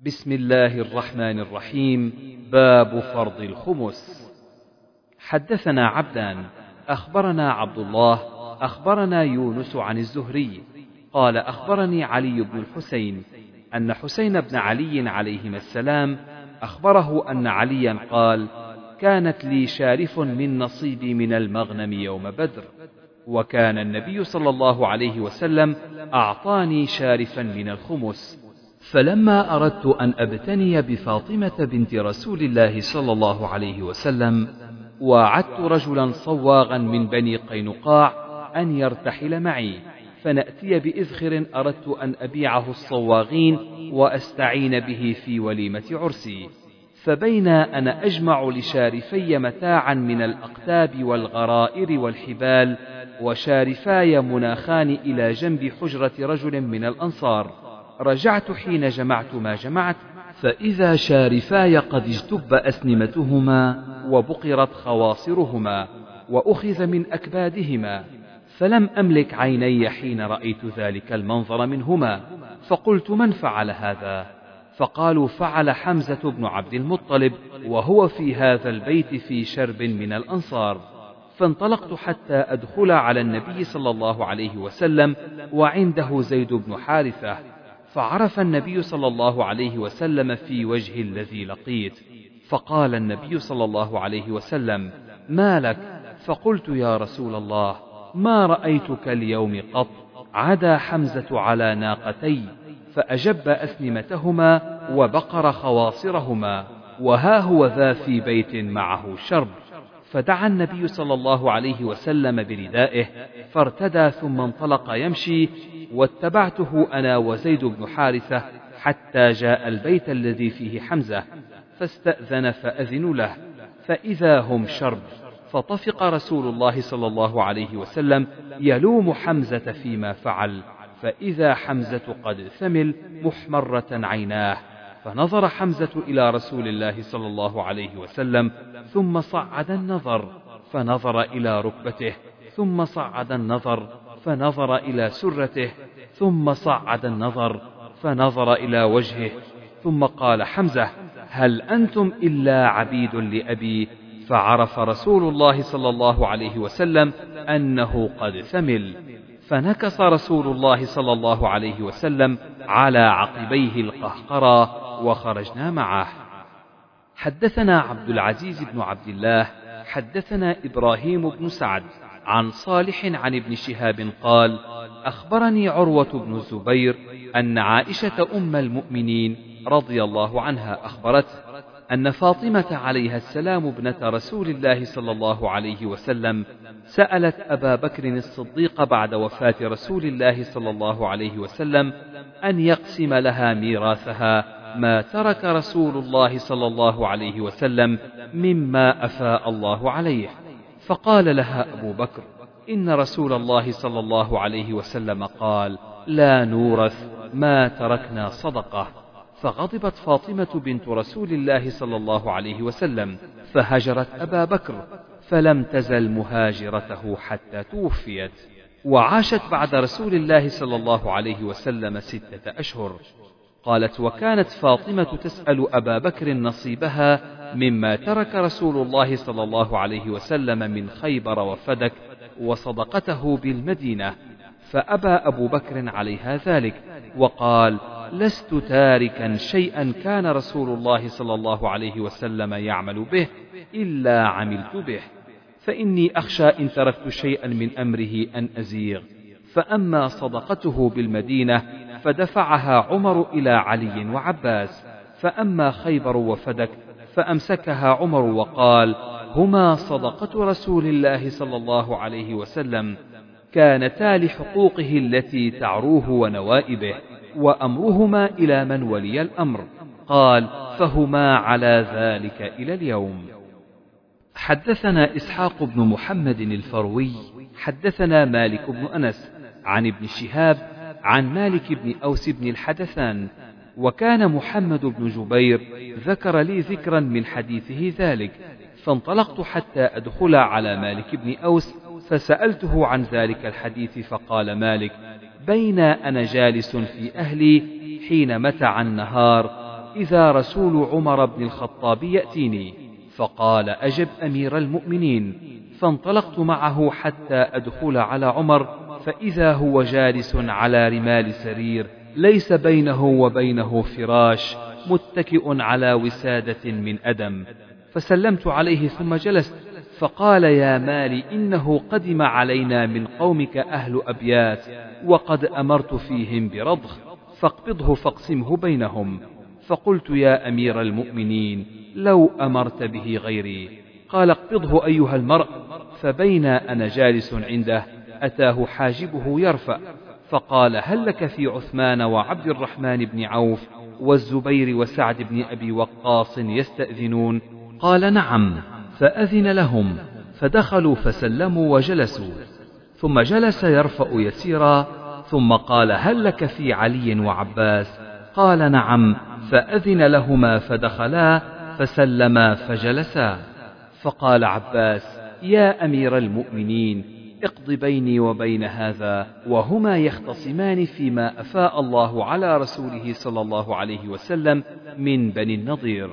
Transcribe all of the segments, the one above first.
بسم الله الرحمن الرحيم. باب فرض الخمس. حدثنا عبدان أخبرنا عبد الله أخبرنا يونس عن الزهري. قال أخبرني علي بن الحسين أن حسين بن علي عليهما السلام أخبره أن عليا قال كانت لي شارف من نصيبي من المغنم يوم بدر وكان النبي صلى الله عليه وسلم أعطاني شارفا من الخمس. فلما أردت أن أبتني بفاطمة بنت رسول الله صلى الله عليه وسلم وعدت رجلا صواغا من بني قينقاع أن يرتحل معي فنأتي بإذخر أردت أن أبيعه الصواغين وأستعين به في وليمة عرسي. فبين أنا أجمع لشارفي متاعا من الأقتاب والغرائر والحبال وشارفاي مناخان إلى جنب حجرة رجل من الأنصار. رجعت حين جمعت ما جمعت. فإذا شارفاي قد اجتب أسنمتهما وبقرت خواصرهما وأخذ من أكبادهما. فلم أملك عيني حين رأيت ذلك المنظر منهما. فقلت من فعل هذا؟ فقالوا فعل حمزة بن عبد المطلب وهو في هذا البيت في شرب من الأنصار. فانطلقت حتى أدخل على النبي صلى الله عليه وسلم وعنده زيد بن حارثة. فعرف النبي صلى الله عليه وسلم في وجه الذي لقيت. فقال النبي صلى الله عليه وسلم ما لك؟ فقلت يا رسول الله ما رأيتك اليوم قط؟ عدا حمزة على ناقتي فأجب اسنمتهما وبقر خواصرهما وها هو ذا في بيت معه شرب. فدعا النبي صلى الله عليه وسلم بردائه فارتدى ثم انطلق يمشي واتبعته أنا وزيد بن حارثة حتى جاء البيت الذي فيه حمزة فاستأذن فأذن له فإذا هم شرب فطفق رسول الله صلى الله عليه وسلم يلوم حمزة فيما فعل فإذا حمزة قد ثمل محمرة عيناه. فنظر حمزة إلى رسول الله صلى الله عليه وسلم ثم صعد النظر فنظر إلى ركبته ثم صعد النظر فنظر إلى سرته ثم صعد النظر فنظر إلى وجهه ثم قال حمزة هل أنتم إلا عبيد لأبي؟ فعرف رسول الله صلى الله عليه وسلم أنه قد ثمل. فنكص رسول الله صلى الله عليه وسلم على عقبيه القهقرى وخرجنا معه. حدثنا عبد العزيز بن عبد الله حدثنا إبراهيم بن سعد عن صالح عن ابن شهاب قال أخبرني عروة بن الزبير أن عائشة أم المؤمنين رضي الله عنها أخبرته أن فاطمة عليها السلام ابنة رسول الله صلى الله عليه وسلم سألت أبا بكر الصديق بعد وفاة رسول الله صلى الله عليه وسلم أن يقسم لها ميراثها ما ترك رسول الله صلى الله عليه وسلم مما أفاء الله عليه. فقال لها أبو بكر إن رسول الله صلى الله عليه وسلم قال لا نورث ما تركنا صدقة. فغضبت فاطمة بنت رسول الله صلى الله عليه وسلم فهجرت أبا بكر فلم تزل مهاجرته حتى توفيت. وعاشت بعد رسول الله صلى الله عليه وسلم ستة أشهر. قالت وكانت فاطمة تسأل أبا بكر نصيبها مما ترك رسول الله صلى الله عليه وسلم من خيبر وفدك وصدقته بالمدينة فأبى أبو بكر عليها ذلك وقال لست تاركا شيئا كان رسول الله صلى الله عليه وسلم يعمل به إلا عملت به فإني أخشى إن تركت شيئا من أمره أن أزيغ فأما صدقته بالمدينة فدفعها عمر إلى علي وعباس فأما خيبر وفدك فأمسكها عمر وقال هما صدقة رسول الله صلى الله عليه وسلم كانتا لحقوقه التي تعروه ونوائبه وأمرهما إلى من ولي الأمر. قال فهما على ذلك إلى اليوم. حدثنا إسحاق بن محمد الفروي حدثنا مالك بن أنس عن ابن شهاب عن مالك بن أوس بن الحدثان وكان محمد بن جبير ذكر لي ذكرا من حديثه ذلك فانطلقت حتى أدخل على مالك بن أوس فسألته عن ذلك الحديث فقال مالك بين أنا جالس في أهلي حين متع النهار إذا رسول عمر بن الخطاب يأتيني فقال أجب أمير المؤمنين فانطلقت معه حتى أدخل على عمر فإذا هو جالس على رمال سرير ليس بينه وبينه فراش متكئ على وسادة من أدم. فسلمت عليه ثم جلست فقال يا مال إنه قدم علينا من قومك أهل أبيات وقد أمرت فيهم برضخ فاقبضه فاقسمه بينهم. فقلت يا أمير المؤمنين لو أمرت به غيري. قال اقبضه أيها المرء فبين أنا جالس عنده أتاه حاجبه يرفع فقال هل لك في عثمان وعبد الرحمن بن عوف والزبير وسعد بن أبي وقاص يستأذنون؟ قال نعم. فأذن لهم فدخلوا فسلموا وجلسوا. ثم جلس يرفأ يسيرا ثم قال هل لك في علي وعباس؟ قال نعم. فأذن لهما فدخلا فسلما فجلسا. فقال عباس يا أمير المؤمنين اقض بيني وبين هذا وهما يختصمان فيما أفاء الله على رسوله صلى الله عليه وسلم من بني النضير.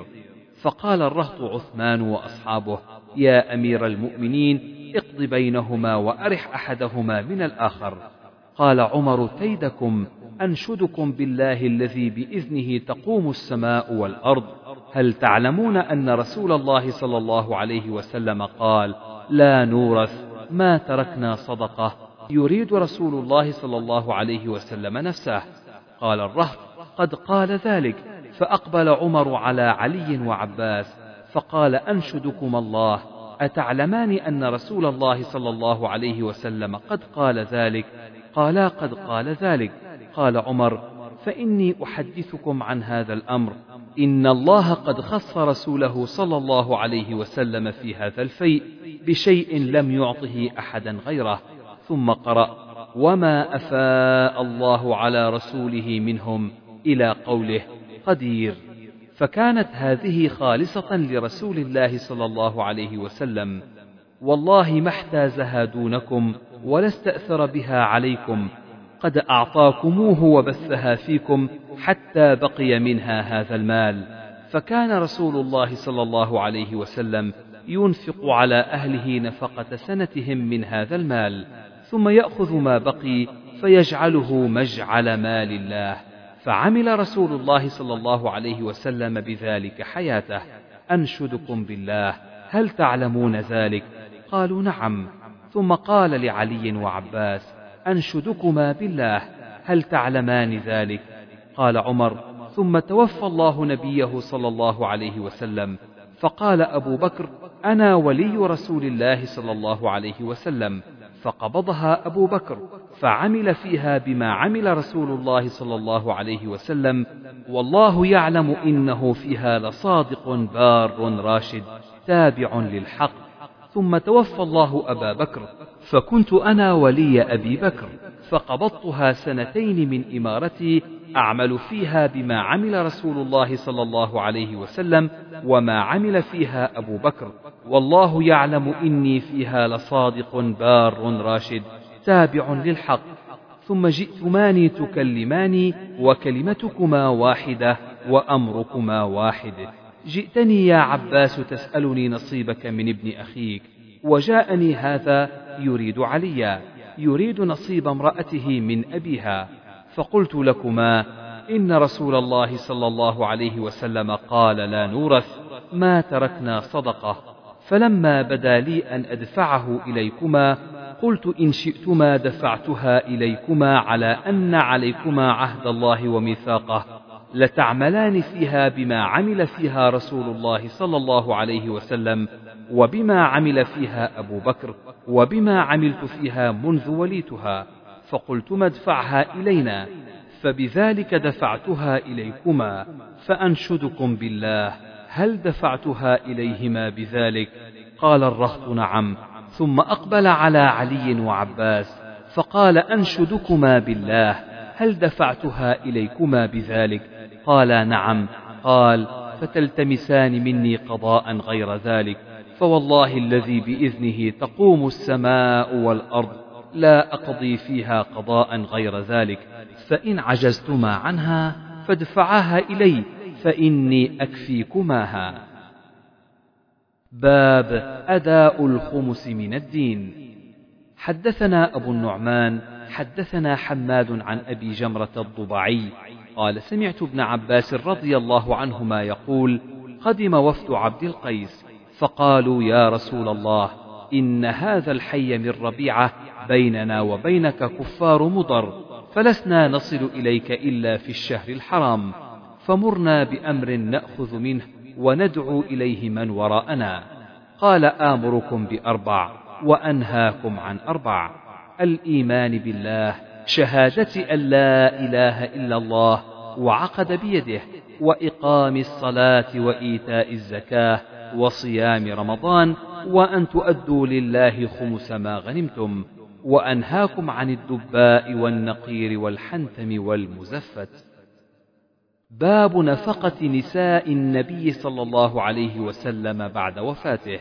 فقال الرهط عثمان وأصحابه يا أمير المؤمنين اقض بينهما وأرح أحدهما من الآخر. قال عمر كيدكم أنشدكم بالله الذي بإذنه تقوم السماء والأرض. هل تعلمون أن رسول الله صلى الله عليه وسلم قال لا نورث ما تركنا صدقة. يريد رسول الله صلى الله عليه وسلم نفسه. قال الرهط قد قال ذلك. فأقبل عمر على علي وعباس فقال أنشدكم الله. أتعلمان أن رسول الله صلى الله عليه وسلم قد قال ذلك؟ قالا قد قال ذلك. قال عمر فإني أحدثكم عن هذا الأمر. إن الله قد خص رسوله صلى الله عليه وسلم في هذا الفيء بشيء لم يعطه أحدا غيره ثم قرأ وما أفاء الله على رسوله منهم إلى قوله قدير. فكانت هذه خالصة لرسول الله صلى الله عليه وسلم والله ما احتازها دونكم ولا استأثر بها عليكم قد أعطاكموه وبثها فيكم حتى بقي منها هذا المال. فكان رسول الله صلى الله عليه وسلم ينفق على أهله نفقة سنتهم من هذا المال ثم يأخذ ما بقي فيجعله مجعل مال الله. فعمل رسول الله صلى الله عليه وسلم بذلك حياته. أنشدكم بالله هل تعلمون ذلك؟ قالوا نعم. ثم قال لعلي وعباس أنشدكما بالله هل تعلمان ذلك؟ قال عمر ثم توفى الله نبيه صلى الله عليه وسلم فقال أبو بكر أنا ولي رسول الله صلى الله عليه وسلم فقبضها أبو بكر فعمل فيها بما عمل رسول الله صلى الله عليه وسلم والله يعلم إنه فيها لصادق بار راشد تابع للحق. ثم توفى الله أبا بكر فكنت أنا ولي أبي بكر فقبضتها سنتين من إمارتي أعمل فيها بما عمل رسول الله صلى الله عليه وسلم وما عمل فيها أبو بكر والله يعلم إني فيها لصادق بار راشد تابع للحق ثم جئتماني تكلماني وكلمتكما واحدة وأمركما واحد. جئتني يا عباس تسألني نصيبك من ابن أخيك وجاءني هذا يريد عليا يريد نصيب امرأته من أبيها فقلت لكما إن رسول الله صلى الله عليه وسلم قال لا نورث ما تركنا صدقة فلما بدا لي أن أدفعه إليكما قلت إن شئتما دفعتها إليكما على أن عليكما عهد الله وميثاقه. لتعملان فيها بما عمل فيها رسول الله صلى الله عليه وسلم وبما عمل فيها أبو بكر وبما عملت فيها منذ وليتها. فقلت ادفعها إلينا فبذلك دفعتها إليكما فأنشدكم بالله. هل دفعتها إليهما بذلك؟ قال الرهط نعم. ثم أقبل على علي وعباس فقال أنشدكما بالله. هل دفعتها إليكما بذلك؟ قالا نعم. قال فتلتمسان مني قضاء غير ذلك. فوالله الذي بإذنه تقوم السماء والأرض لا أقضي فيها قضاء غير ذلك. فإن عجزتما عنها فادفعاها إلي فإني أكفيكماها. باب أداء الخمس من الدين. حدثنا أبو النعمان حدثنا حماد عن أبي جمرة الضبعي قال سمعت ابن عباس رضي الله عنهما يقول قدم وفد عبد القيس فقالوا يا رسول الله إن هذا الحي من ربيعة بيننا وبينك كفار مضر فلسنا نصل إليك إلا في الشهر الحرام فمرنا بأمر نأخذ منه وندعو إليه من وراءنا قال آمركم بأربع وأنهاكم عن أربع الإيمان بالله شهادة أن لا إله إلا الله وعقد بيده وإقام الصلاة وإيتاء الزكاة وصيام رمضان وأن تؤدوا لله خمس ما غنمتم وأنهاكم عن الدباء والنقير والحنثم والمزفت. باب نفقة نساء النبي صلى الله عليه وسلم بعد وفاته.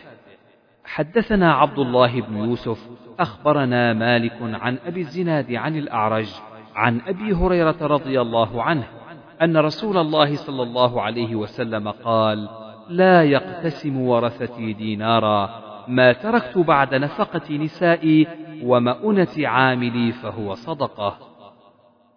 حدثنا عبد الله بن يوسف أخبرنا مالك عن أبي الزناد عن الأعرج عن أبي هريرة رضي الله عنه أن رسول الله صلى الله عليه وسلم قال لا يقتسم ورثتي دينارا ما تركت بعد نفقة نسائي ومؤنة عاملي فهو صدقة.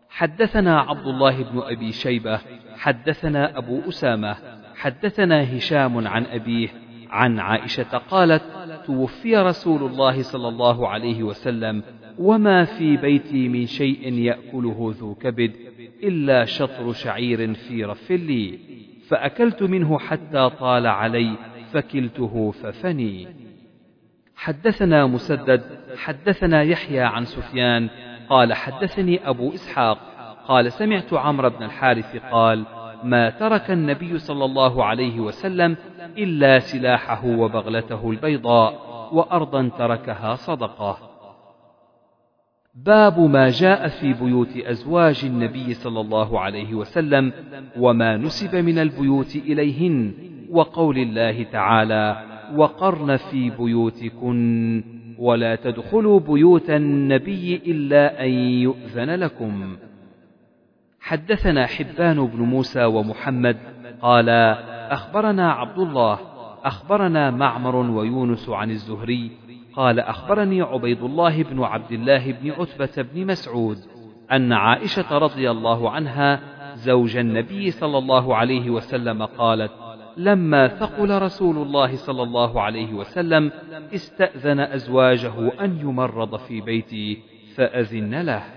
حدثنا عبد الله بن أبي شيبة حدثنا أبو أسامة حدثنا هشام عن أبيه عن عائشة قالت توفي رسول الله صلى الله عليه وسلم وما في بيتي من شيء يأكله ذو كبد إلا شطر شعير في رف لي فأكلت منه حتى طال علي فكلته ففني. حدثنا مسدد حدثنا يحيى عن سفيان قال حدثني أبو إسحاق قال سمعت عمرو بن الحارث قال ما ترك النبي صلى الله عليه وسلم إلا سلاحه وبغلته البيضاء وأرضا تركها صدقة. باب ما جاء في بيوت أزواج النبي صلى الله عليه وسلم وما نسب من البيوت إليهن وقول الله تعالى وقرن في بيوتكن ولا تدخلوا بيوت النبي إلا أن يؤذن لكم. حدثنا حبان بن موسى ومحمد قال أخبرنا عبد الله أخبرنا معمر ويونس عن الزهري قال أخبرني عبيد الله بن عبد الله بن عتبة بن مسعود أن عائشة رضي الله عنها زوج النبي صلى الله عليه وسلم قالت لما ثقل رسول الله صلى الله عليه وسلم استأذن أزواجه أن يمرض في بيتي فأذن له.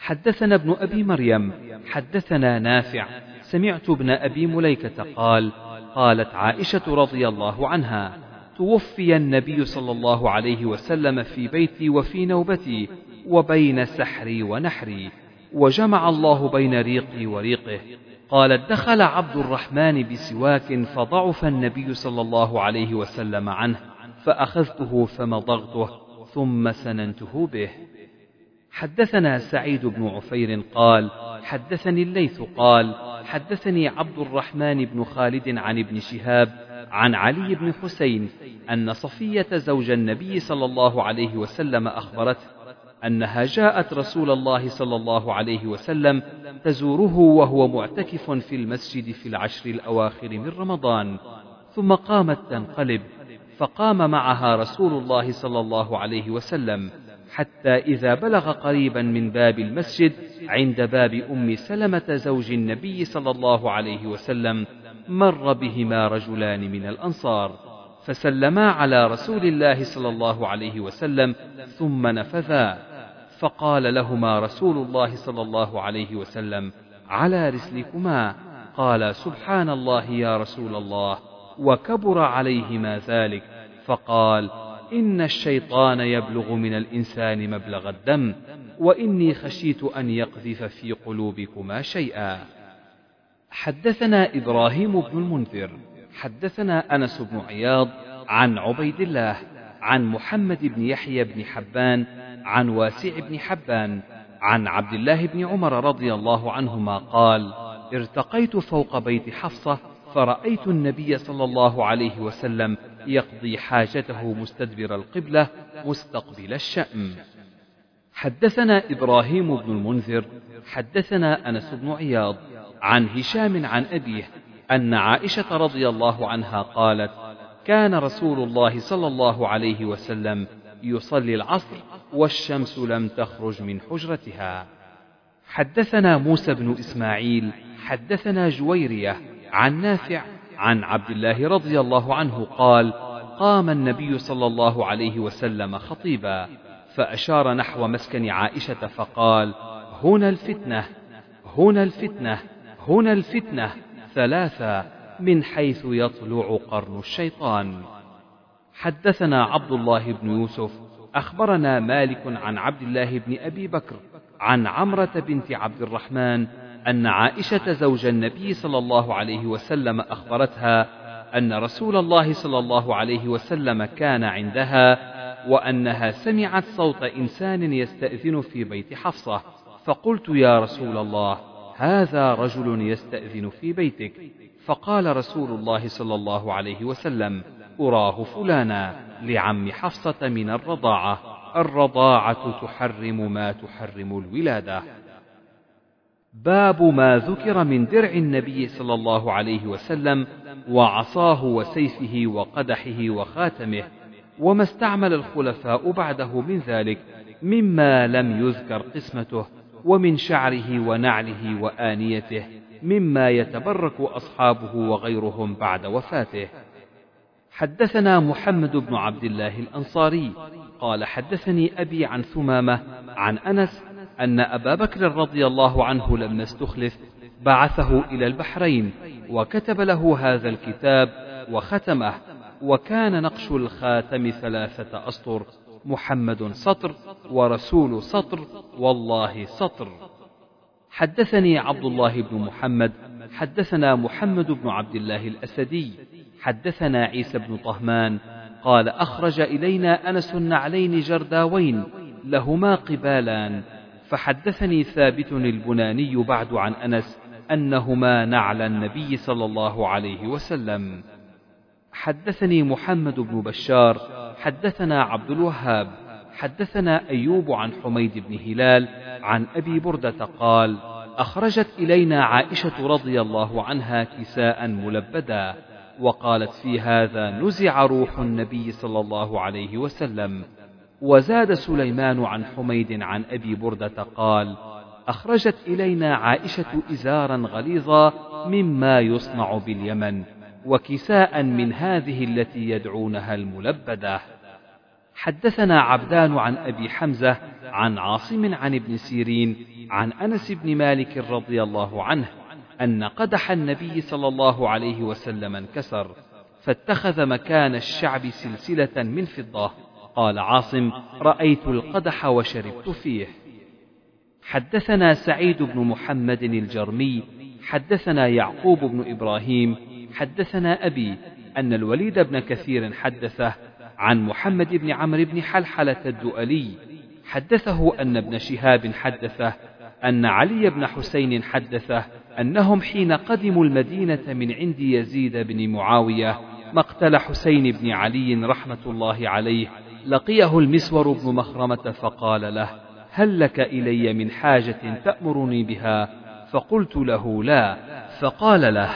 حدثنا ابن أبي مريم حدثنا نافع سمعت ابن أبي مليكة قال قالت عائشة رضي الله عنها توفي النبي صلى الله عليه وسلم في بيتي وفي نوبتي وبين سحري ونحري وجمع الله بين ريقي وريقه. قالت دخل عبد الرحمن بسواك فضعف النبي صلى الله عليه وسلم عنه فأخذته فمضغته ثم سننته به. حدثنا سعيد بن عفير قال حدثني الليث قال حدثني عبد الرحمن بن خالد عن ابن شهاب عن علي بن حسين أن صفية زوج النبي صلى الله عليه وسلم أخبرته أنها جاءت رسول الله صلى الله عليه وسلم تزوره وهو معتكف في المسجد في العشر الأواخر من رمضان ثم قامت تنقلب فقام معها رسول الله صلى الله عليه وسلم حتى إذا بلغ قريبا من باب المسجد عند باب أم سلمة زوج النبي صلى الله عليه وسلم مر بهما رجلان من الأنصار فسلما على رسول الله صلى الله عليه وسلم ثم نفذا فقال لهما رسول الله صلى الله عليه وسلم على رسلكما؟ قال سبحان الله يا رسول الله. وكبر عليهما ذلك فقال إن الشيطان يبلغ من الإنسان مبلغ الدم وإني خشيت أن يقذف في قلوبكما شيئا. حدثنا إبراهيم بن المنذر حدثنا أنس بن عياض عن عبيد الله عن محمد بن يحيى بن حبان عن واسع بن حبان عن عبد الله بن عمر رضي الله عنهما قال ارتقيت فوق بيت حفصة فرأيت النبي صلى الله عليه وسلم يقضي حاجته مستدبر القبلة مستقبل الشأم حدثنا إبراهيم بن المنذر حدثنا أنس بن عياض عن هشام عن أبيه أن عائشة رضي الله عنها قالت كان رسول الله صلى الله عليه وسلم يصلي العصر والشمس لم تخرج من حجرتها. حدثنا موسى بن إسماعيل حدثنا جويرية عن نافع عن عبد الله رضي الله عنه قال قام النبي صلى الله عليه وسلم خطيبا فأشار نحو مسكن عائشة فقال هنا الفتنة هنا الفتنة هنا الفتنة ثلاثة من حيث يطلع قرن الشيطان. حدثنا عبد الله بن يوسف أخبرنا مالك عن عبد الله بن أبي بكر عن عمرة بنت عبد الرحمن أن عائشة زوج النبي صلى الله عليه وسلم أخبرتها أن رسول الله صلى الله عليه وسلم كان عندها وأنها سمعت صوت إنسان يستأذن في بيت حفصة. فقلت يا رسول الله هذا رجل يستأذن في بيتك. فقال رسول الله صلى الله عليه وسلم أراه فلانا لعم حفصة من الرضاعة. الرضاعة تحرم ما تحرم الولادة. باب ما ذكر من درع النبي صلى الله عليه وسلم وعصاه وسيفه وقدحه وخاتمه وما استعمل الخلفاء بعده من ذلك مما لم يذكر قسمته ومن شعره ونعله وآنيته مما يتبرك أصحابه وغيرهم بعد وفاته. حدثنا محمد بن عبد الله الأنصاري قال حدثني أبي عن ثمامة عن أنس أن أبا بكر رضي الله عنه لما استخلف بعثه إلى البحرين وكتب له هذا الكتاب وختمه وكان نقش الخاتم ثلاثة أسطر محمد سطر ورسول سطر والله سطر. حدثني عبد الله بن محمد حدثنا محمد بن عبد الله الأسدي حدثنا عيسى بن طهمان قال أخرج إلينا أنس النعلين جرداوين لهما قبالان. فحدثني ثابت البناني بعد عن أنس أنهما نعل النبي صلى الله عليه وسلم. حدثني محمد بن بشار حدثنا عبد الوهاب حدثنا أيوب عن حميد بن هلال عن أبي بردة قال أخرجت إلينا عائشة رضي الله عنها كساء ملبدا وقالت في هذا نزع روح النبي صلى الله عليه وسلم. وزاد سليمان عن حميد عن أبي بردة قال أخرجت إلينا عائشة إزارا غليظا مما يصنع باليمن وكساء من هذه التي يدعونها الملبدة. حدثنا عبدان عن أبي حمزة عن عاصم عن ابن سيرين عن أنس بن مالك رضي الله عنه أن قدح النبي صلى الله عليه وسلم انكسر فاتخذ مكان الشعب سلسلة من فضة. قال عاصم رأيت القدح وشربت فيه. حدثنا سعيد بن محمد الجرمي حدثنا يعقوب بن إبراهيم حدثنا أبي أن الوليد بن كثير حدثه عن محمد بن عمرو بن حلحلة الدؤلي. حدثه أن ابن شهاب حدثه أن علي بن حسين حدثه أنهم حين قدموا المدينة من عند يزيد بن معاوية مقتل حسين بن علي رحمة الله عليه لقيه المسور بن مخرمة فقال له هل لك إلي من حاجة تأمرني بها؟ فقلت له لا. فقال له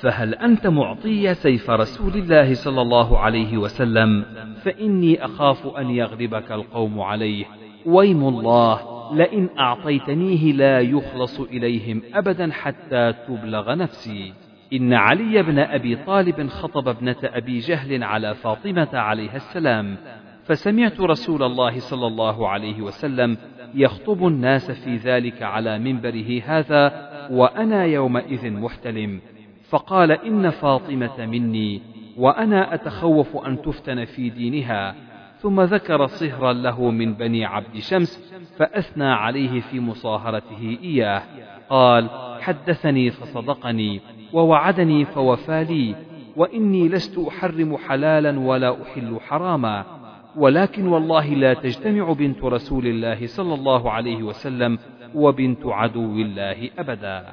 فهل أنت معطي سيف رسول الله صلى الله عليه وسلم؟ فإني أخاف أن يغلبك القوم عليه. ويم الله لئن أعطيتنيه لا يخلص إليهم أبدا حتى تبلغ نفسي. إن علي بن أبي طالب خطب ابنة أبي جهل على فاطمة عليها السلام. فسمعت رسول الله صلى الله عليه وسلم يخطب الناس في ذلك على منبره هذا وأنا يومئذ محتلم. فقال إن فاطمة مني وأنا أتخوف أن تفتن في دينها. ثم ذكر صهرا له من بني عبد شمس فأثنى عليه في مصاهرته إياه. قال حدثني فصدقني ووعدني فوفى لي وإني لست أحرم حلالا ولا أحل حراما. ولكن والله لا تجتمع بنت رسول الله صلى الله عليه وسلم وبنت عدو الله أبدا.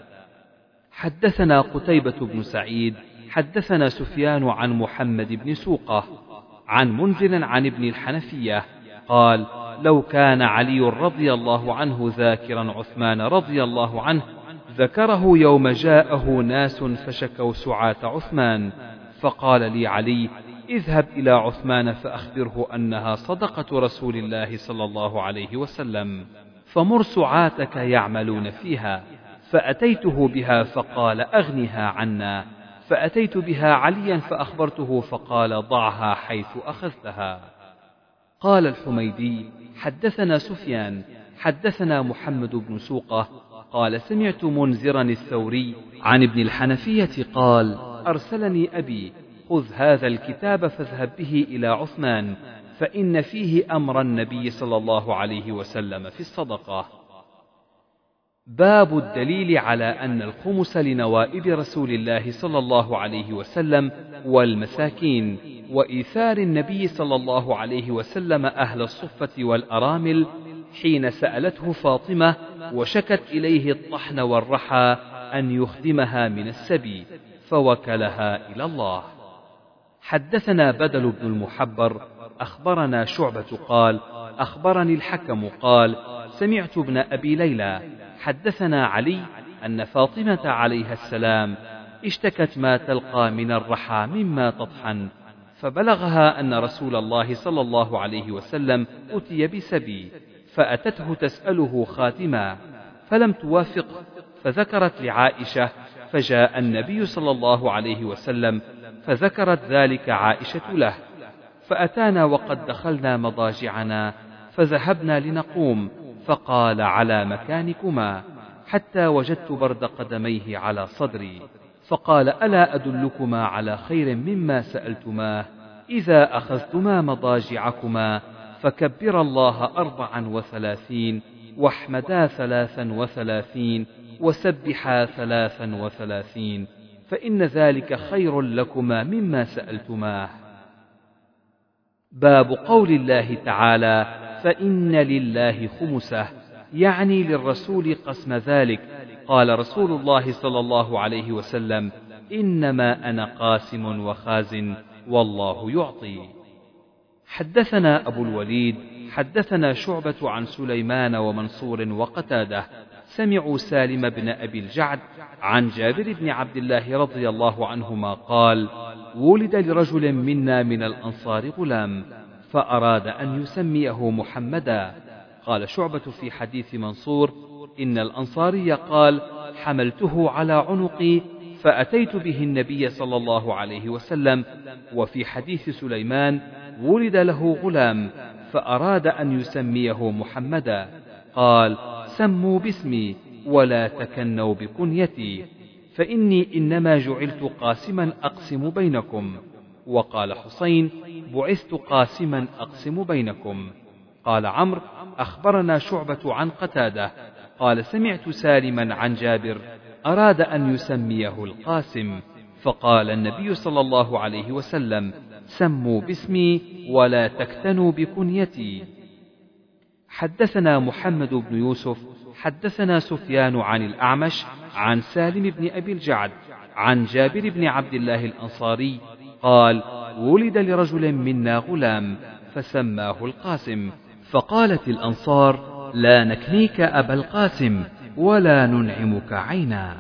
حدثنا قتيبة بن سعيد حدثنا سفيان عن محمد بن سوقة عن منذر عن ابن الحنفية قال لو كان علي رضي الله عنه ذاكرا عثمان رضي الله عنه ذكره يوم جاءه ناس فشكوا سعاة عثمان فقال لي علي اذهب إلى عثمان فأخبره أنها صدقة رسول الله صلى الله عليه وسلم. فمر سعاتك يعملون فيها. فأتيته بها فقال أغنها عنا. فأتيت بها عليا فأخبرته فقال ضعها حيث أخذتها. قال الحميدي حدثنا سفيان حدثنا محمد بن سوقة. قال سمعت منذرا الثوري عن ابن الحنفية قال أرسلني أبي. خذ هذا الكتاب فاذهب به إلى عثمان فإن فيه أمر النبي صلى الله عليه وسلم في الصدقة. باب الدليل على أن الخمس لنوائب رسول الله صلى الله عليه وسلم والمساكين وإيثار النبي صلى الله عليه وسلم أهل الصفة والأرامل حين سألته فاطمة وشكت إليه الطحن والرحى أن يخدمها من السبي فوكلها إلى الله. حدثنا بدل بن المحبر أخبرنا شعبة قال أخبرني الحكم قال سمعت ابن أبي ليلى حدثنا علي أن فاطمة عليها السلام اشتكت ما تلقى من الرحى مما تطحن فبلغها أن رسول الله صلى الله عليه وسلم أتي بسبي فأتته تسأله خاتما فلم توافق فذكرت لعائشة فجاء النبي صلى الله عليه وسلم فذكرت ذلك عائشة له فأتانا وقد دخلنا مضاجعنا فذهبنا لنقوم فقال على مكانكما حتى وجدت برد قدميه على صدري فقال ألا أدلكما على خير مما سألتماه إذا أخذتما مضاجعكما فكبر الله أربعا وثلاثين واحمدا ثلاثا وثلاثين وسبحا ثلاثا وثلاثين فإن ذلك خير لكما مما سألتماه باب قول الله تعالى فإن لله خمسة يعني للرسول قسم ذلك. قال رسول الله صلى الله عليه وسلم إنما أنا قاسم وخاز والله يعطي. حدثنا أبو الوليد حدثنا شعبة عن سليمان ومنصور وقتاده سمعوا سالم بن أبي الجعد عن جابر بن عبد الله رضي الله عنهما قال ولد لرجل منا من الأنصار غلام فأراد أن يسميه محمدا. قال شعبة في حديث منصور إن الأنصاري قال حملته على عنقي فأتيت به النبي صلى الله عليه وسلم وفي حديث سليمان ولد له غلام فأراد أن يسميه محمدا. قال سموا باسمي ولا تكنوا بكنيتي فإني إنما جعلت قاسما أقسم بينكم. وقال حسين بعثت قاسما أقسم بينكم. قال عمرو أخبرنا شعبة عن قتادة. قال سمعت سالما عن جابر أراد أن يسميه القاسم. فقال النبي صلى الله عليه وسلم سموا باسمي ولا تكتنوا بكنيتي. حدثنا محمد بن يوسف حدثنا سفيان عن الأعمش عن سالم بن أبي الجعد عن جابر بن عبد الله الأنصاري قال ولد لرجل منا غلام فسماه القاسم فقالت الأنصار لا نكنيك أبا القاسم ولا ننعمك عينا.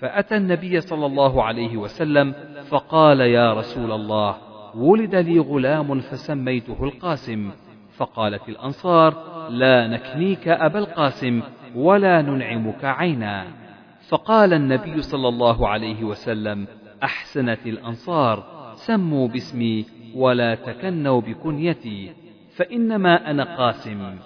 فأتى النبي صلى الله عليه وسلم فقال يا رسول الله ولد لي غلام فسميته القاسم. فقالت الأنصار لا نكنيك أبا القاسم ولا ننعمك عينا. فقال النبي صلى الله عليه وسلم أحسنت الأنصار سموا باسمي ولا تكنوا بكنيتي فإنما أنا قاسم.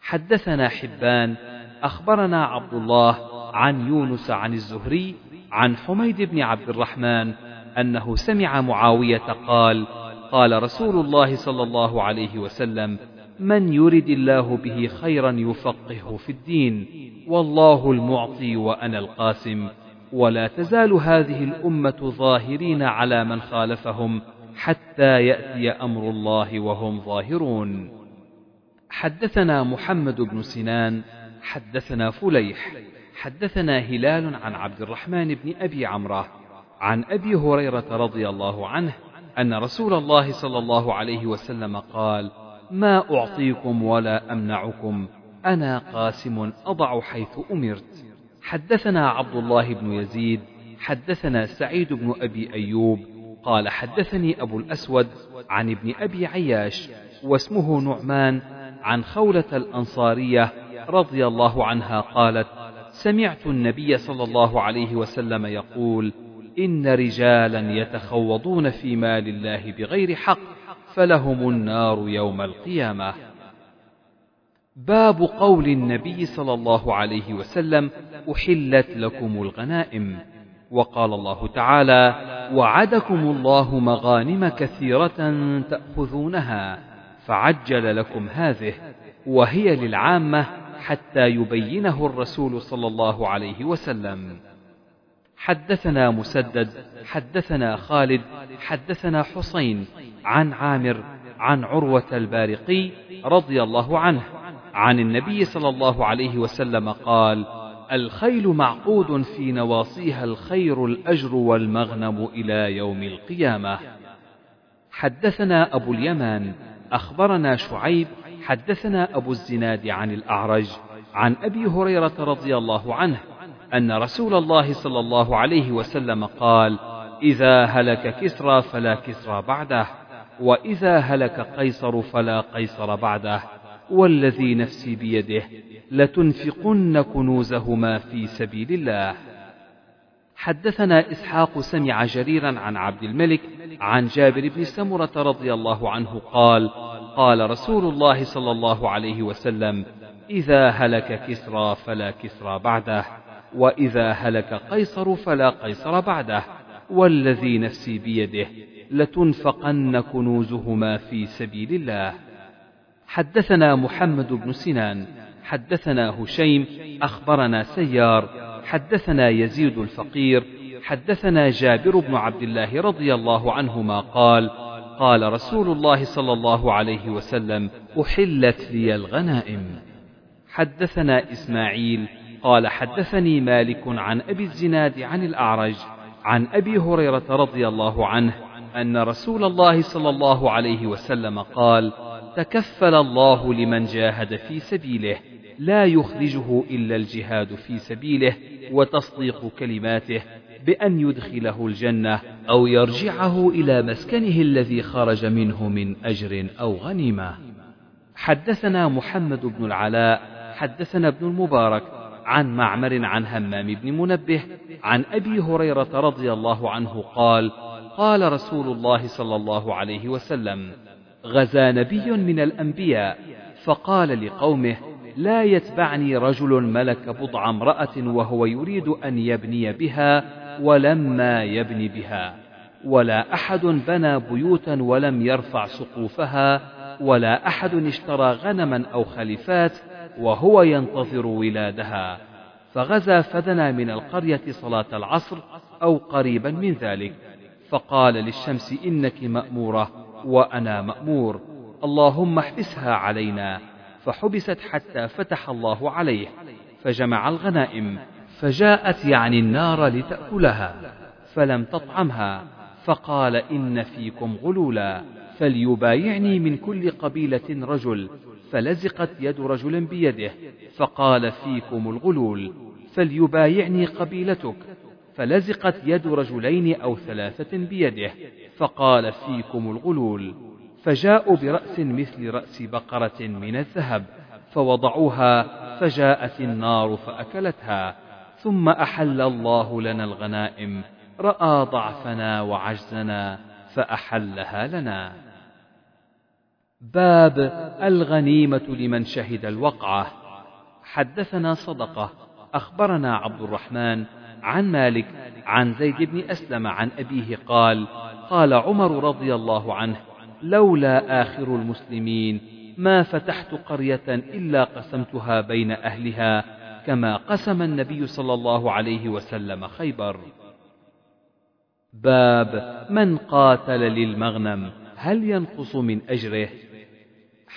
حدثنا حبان أخبرنا عبد الله عن يونس عن الزهري عن حميد بن عبد الرحمن أنه سمع معاوية قال قال رسول الله صلى الله عليه وسلم من يرد الله به خيرا يفقهه في الدين. والله المعطي وأنا القاسم. ولا تزال هذه الأمة ظاهرين على من خالفهم حتى يأتي أمر الله وهم ظاهرون. حدثنا محمد بن سنان حدثنا فليح حدثنا هلال عن عبد الرحمن بن أبي عمرة عن أبي هريرة رضي الله عنه أن رسول الله صلى الله عليه وسلم قال ما أعطيكم ولا أمنعكم. أنا قاسم أضع حيث أمرت. حدثنا عبد الله بن يزيد حدثنا سعيد بن أبي أيوب. قال حدثني أبو الأسود عن ابن أبي عياش واسمه نعمان عن خولة الأنصارية رضي الله عنها قالت سمعت النبي صلى الله عليه وسلم يقول إن رجالا يتخوضون في مال الله بغير حق فلهم النار يوم القيامة. باب قول النبي صلى الله عليه وسلم أحلت لكم الغنائم. وقال الله تعالى وعدكم الله مغانم كثيرة تأخذونها فعجل لكم هذه وهي للعامة حتى يبينه الرسول صلى الله عليه وسلم. حدثنا مسدد حدثنا خالد حدثنا حسين عن عامر عن عروة البارقي رضي الله عنه عن النبي صلى الله عليه وسلم قال الخيل معقود في نواصيها الخير الأجر والمغنم إلى يوم القيامة. حدثنا أبو اليمان أخبرنا شعيب حدثنا أبو الزناد عن الأعرج عن أبي هريرة رضي الله عنه أن رسول الله صلى الله عليه وسلم قال إذا هلك كسرى فلا كسرى بعده وإذا هلك قيصر فلا قيصر بعده والذي نفسي بيده لتنفقن كنوزهما في سبيل الله. حدثنا إسحاق سمع جريرا عن عبد الملك عن جابر بن سمرة رضي الله عنه قال قال رسول الله صلى الله عليه وسلم إذا هلك كسرى فلا كسرى بعده. وإذا هلك قيصر فلا قيصر بعده والذي نفسي بيده لتنفقن كنوزهما في سبيل الله. حدثنا محمد بن سنان حدثنا هشيم أخبرنا سيار حدثنا يزيد الفقير حدثنا جابر بن عبد الله رضي الله عنهما قال قال رسول الله صلى الله عليه وسلم أحلت لي الغنائم. حدثنا إسماعيل قال حدثني مالك عن أبي الزناد عن الأعرج عن أبي هريرة رضي الله عنه أن رسول الله صلى الله عليه وسلم قال تكفل الله لمن جاهد في سبيله لا يخرجه إلا الجهاد في سبيله وتصديق كلماته بأن يدخله الجنة أو يرجعه إلى مسكنه الذي خرج منه من أجر أو غنيمة. حدثنا محمد بن العلاء، حدثنا ابن المبارك عن معمر عن همام بن منبه عن أبي هريرة رضي الله عنه قال: قال رسول الله صلى الله عليه وسلم: غزا نبي من الأنبياء. فقال لقومه: لا يتبعني رجل ملك بضع امرأة وهو يريد أن يبني بها ولما يبني بها ولا أحد بنى بيوتا ولم يرفع سقوفها ولا أحد اشترى غنما أو خلفات وهو ينتظر ولادها. فغزا فدنا من القرية صلاة العصر أو قريبا من ذلك. فقال للشمس إنك مأمورة وأنا مأمور. اللهم احبسها علينا. فحبست حتى فتح الله عليه. فجمع الغنائم. فجاءت يعني النار لتأكلها. فلم تطعمها. فقال إن فيكم غلولا. فليبايعني من كل قبيلة رجل. فلزقت يد رجل بيده فقال فيكم الغلول فليبايعني قبيلتك. فلزقت يد رجلين أو ثلاثة بيده فقال فيكم الغلول. فجاءوا برأس مثل رأس بقرة من الذهب فوضعوها فجاءت النار فأكلتها. ثم أحل الله لنا الغنائم رأى ضعفنا وعجزنا فأحلها لنا. باب الغنيمة لمن شهد الوقعة حدثنا صدقة أخبرنا عبد الرحمن عن مالك عن زيد بن أسلم عن أبيه قال قال عمر رضي الله عنه لولا آخر المسلمين ما فتحت قرية إلا قسمتها بين أهلها كما قسم النبي صلى الله عليه وسلم خيبر. باب من قاتل للمغنم هل ينقص من أجره؟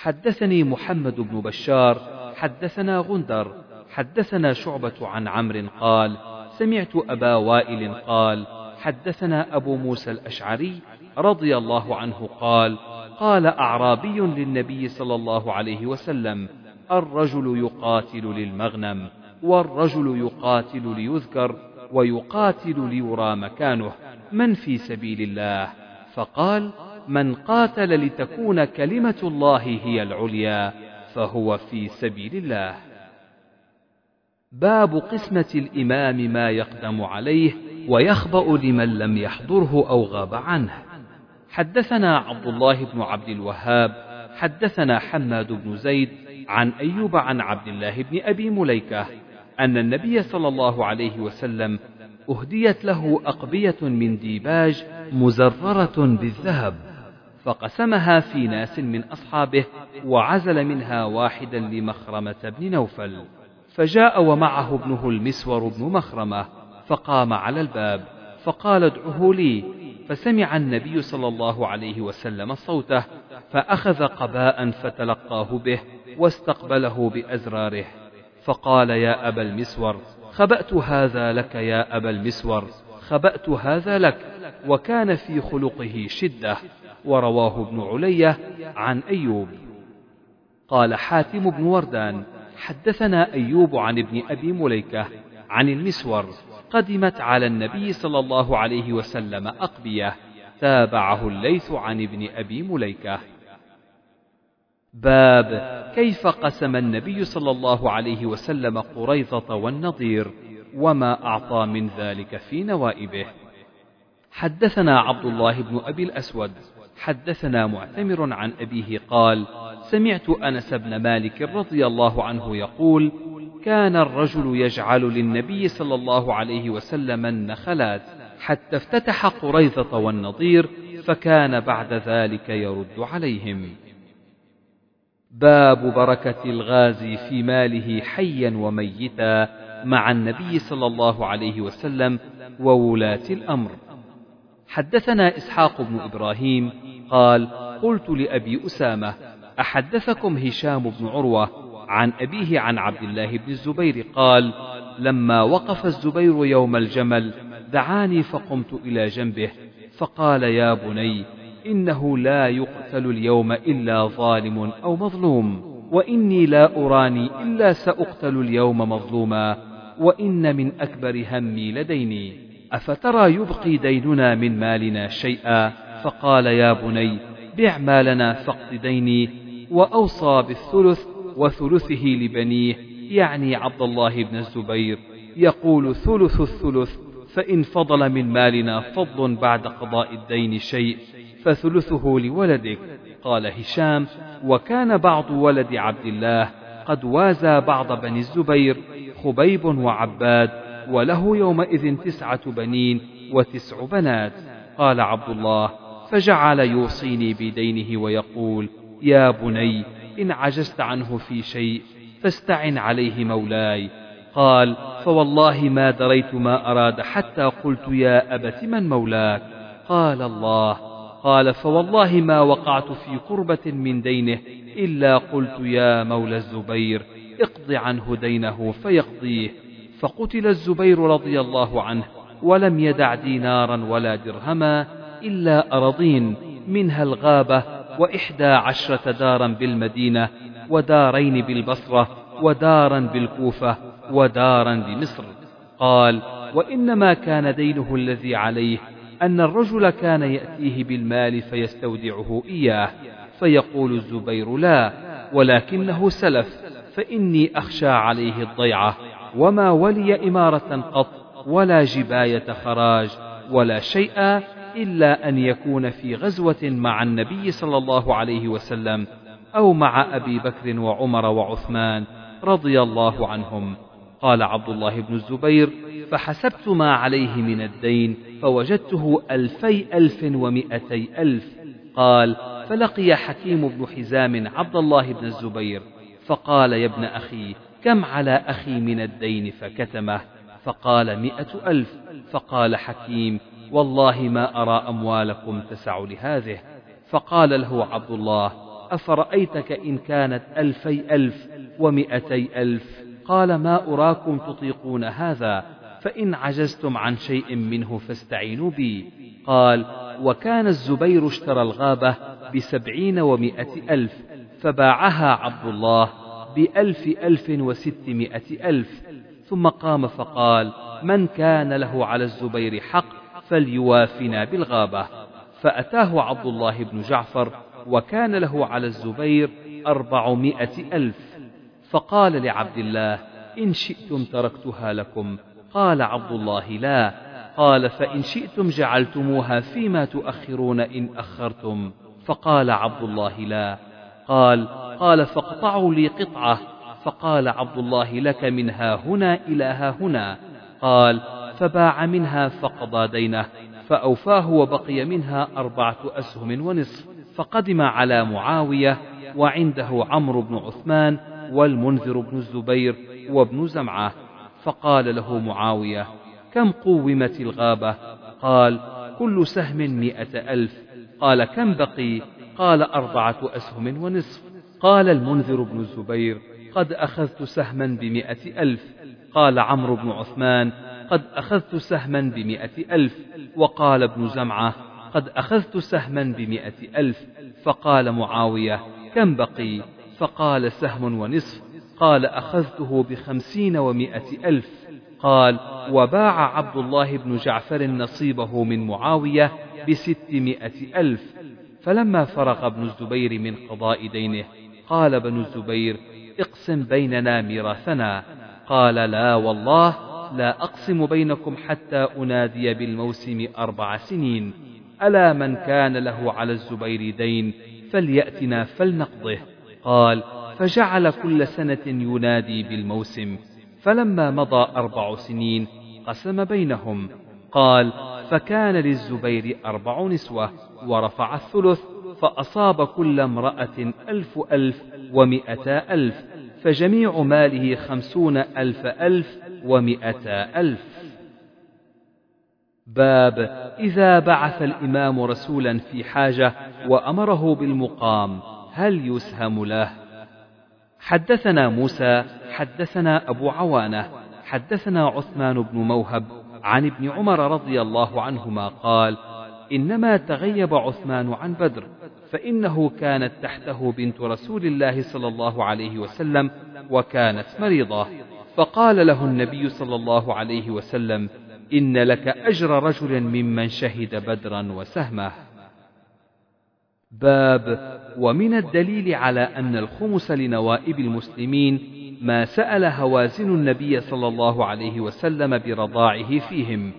حدثني محمد بن بشار حدثنا غندر حدثنا شعبة عن عمرو قال: سمعت أبا وائل قال: حدثنا أبو موسى الأشعري رضي الله عنه قال قال أعرابي للنبي صلى الله عليه وسلم الرجل يقاتل للمغنم والرجل يقاتل ليذكر ويقاتل ليرى مكانه من في سبيل الله؟ فقال من قاتل لتكون كلمة الله هي العليا فهو في سبيل الله. باب قسمة الإمام ما يقدم عليه ويخبأ لمن لم يحضره أو غاب عنه. حدثنا عبد الله بن عبد الوهاب حدثنا حماد بن زيد عن أيوب عن عبد الله بن أبي مليكة أن النبي صلى الله عليه وسلم أهديت له أقبية من ديباج مزررة بالذهب. فقسمها في ناس من أصحابه وعزل منها واحدا لمخرمة بن نوفل. فجاء ومعه ابنه المسور بن مخرمة فقام على الباب فقال ادعه لي. فسمع النبي صلى الله عليه وسلم صوته فأخذ قباء فتلقاه به واستقبله بأزراره. فقال يا أبا المسور خبأت هذا لك يا أبا المسور خبأت هذا لك وكان في خلقه شدة. ورواه ابن علية عن أيوب. قال حاتم بن وردان حدثنا أيوب عن ابن أبي مليكة عن المسور قدمت على النبي صلى الله عليه وسلم أقبية تابعه الليث عن ابن أبي مليكة. باب كيف قسم النبي صلى الله عليه وسلم قريظة والنضير وما أعطى من ذلك في نوائبه. حدثنا عبد الله بن أبي الأسود حدثنا معتمر عن أبيه قال سمعت أنس بن مالك رضي الله عنه يقول كان الرجل يجعل للنبي صلى الله عليه وسلم النخلات حتى افتتح قريظة والنضير فكان بعد ذلك يرد عليهم. باب بركة الغازي في ماله حيا وميتا مع النبي صلى الله عليه وسلم وولاة الأمر. حدثنا إسحاق بن إبراهيم قال قلت لأبي أسامة أحدثكم هشام بن عروة عن أبيه عن عبد الله بن الزبير؟ قال لما وقف الزبير يوم الجمل دعاني فقمت إلى جنبه فقال يا بني إنه لا يقتل اليوم إلا ظالم أو مظلوم وإني لا أراني إلا سأقتل اليوم مظلوما وإن من أكبر همي لديني أفترى يبقي ديننا من مالنا شيئا؟ فقال يا بني بع مالنا فاقض ديني وأوصى بالثلث وثلثه لبنيه يعني عبد الله بن الزبير. يقول ثلث الثلث فإن فضل من مالنا فضل بعد قضاء الدين شيء فثلثه لولدك. قال هشام وكان بعض ولد عبد الله قد وازى بعض بني الزبير خبيب وعباد وله يومئذ تسعة بنين وتسع بنات. قال عبد الله فجعل يوصيني بدينه ويقول يا بني إن عجزت عنه في شيء فاستعن عليه مولاي. قال فوالله ما دريت ما أراد حتى قلت يا أبت من مولاك؟ قال الله قال فوالله ما وقعت في قربة من دينه إلا قلت يا مولى الزبير اقض عنه دينه فيقضيه. فقتل الزبير رضي الله عنه ولم يدع دينارا ولا درهما إلا أرضين منها الغابة وإحدى عشرة دارا بالمدينة ودارين بالبصرة ودارا بالكوفة ودارا بمصر. قال وإنما كان دينه الذي عليه أن الرجل كان يأتيه بالمال فيستودعه إياه. فيقول الزبير لا ولكنه سلف فإني أخشى عليه الضيعة وما ولي إمارة قط ولا جباية خراج ولا شيئا إلا أن يكون في غزوة مع النبي صلى الله عليه وسلم أو مع أبي بكر وعمر وعثمان رضي الله عنهم. قال عبد الله بن الزبير فحسبت ما عليه من الدين فوجدته ألفي ألف ومئتي ألف. قال فلقي حكيم بن حزام عبد الله بن الزبير فقال يا ابن أخي كم على أخي من الدين فكتمه؟ فقال مئة ألف. فقال حكيم والله ما أرى أموالكم تسع لهذه. فقال له عبد الله أفرأيتك إن كانت ألفي ألف ومئتي ألف؟ قال ما أراكم تطيقون هذا فإن عجزتم عن شيء منه فاستعينوا بي. قال وكان الزبير اشترى الغابة بسبعين ومائة ألف فباعها عبد الله بألف ألف وستمائة ألف. ثم قام فقال من كان له على الزبير حق فليوافنا بالغابة. فأتاه عبد الله بن جعفر وكان له على الزبير أربعمائة ألف. فقال لعبد الله إن شئتم تركتها لكم. قال عبد الله لا. قال فإن شئتم جعلتموها فيما تؤخرون إن أخرتم. فقال عبد الله لا. قال قال فاقطعوا لي قطعة. فقال عبد الله لك منها هنا إلى ها هنا. قال فباع منها فقضى دينه فأوفاه وبقي منها أربعة أسهم ونصف فقدم على معاوية وعنده عمرو بن عثمان والمنذر بن الزبير وابن زمعة فقال له معاوية كم قومت الغابة؟ قال كل سهم مئة ألف. قال كم بقي؟ قال أربعة أسهم ونصف. قال المنذر بن الزبير قد أخذت سهما بمئة ألف. قال عمرو بن عثمان قد أخذت سهما بمئة ألف وقال ابن زمعة قد أخذت سهما بمئة ألف فقال معاوية كم بقي؟ فقال سهم ونصف قال أخذته بخمسين ومائة ألف. قال وباع عبد الله بن جعفر نصيبه من معاوية بستمائة ألف. فلما فرغ ابن الزبير من قضاء دينه قال ابن الزبير اقسم بيننا ميراثنا. قال لا والله لا أقسم بينكم حتى أنادي بالموسم أربع سنين. ألا من كان له على الزبير دين فليأتنا فلنقضه. قال فجعل كل سنة ينادي بالموسم. فلما مضى أربع سنين قسم بينهم. قال فكان للزبير أربع نسوة ورفع الثلث فأصاب كل امرأة ألف ألف ومئتا ألف. فجميع ماله خمسون ألف ألف ومئتا ألف. باب إذا بعث الإمام رسولا في حاجة وأمره بالمقام هل يسهم له؟ حدثنا موسى حدثنا أبو عوانة حدثنا عثمان بن موهب عن ابن عمر رضي الله عنهما قال إنما تغيب عثمان عن بدر فإنه كانت تحته بنت رسول الله صلى الله عليه وسلم وكانت مريضة. فقال له النبي صلى الله عليه وسلم إن لك أجر رجل ممن شهد بدرا وسهمه. باب ومن الدليل على أن الخمس لنوائب المسلمين ما سأل هوازن النبي صلى الله عليه وسلم برضاعه فيهم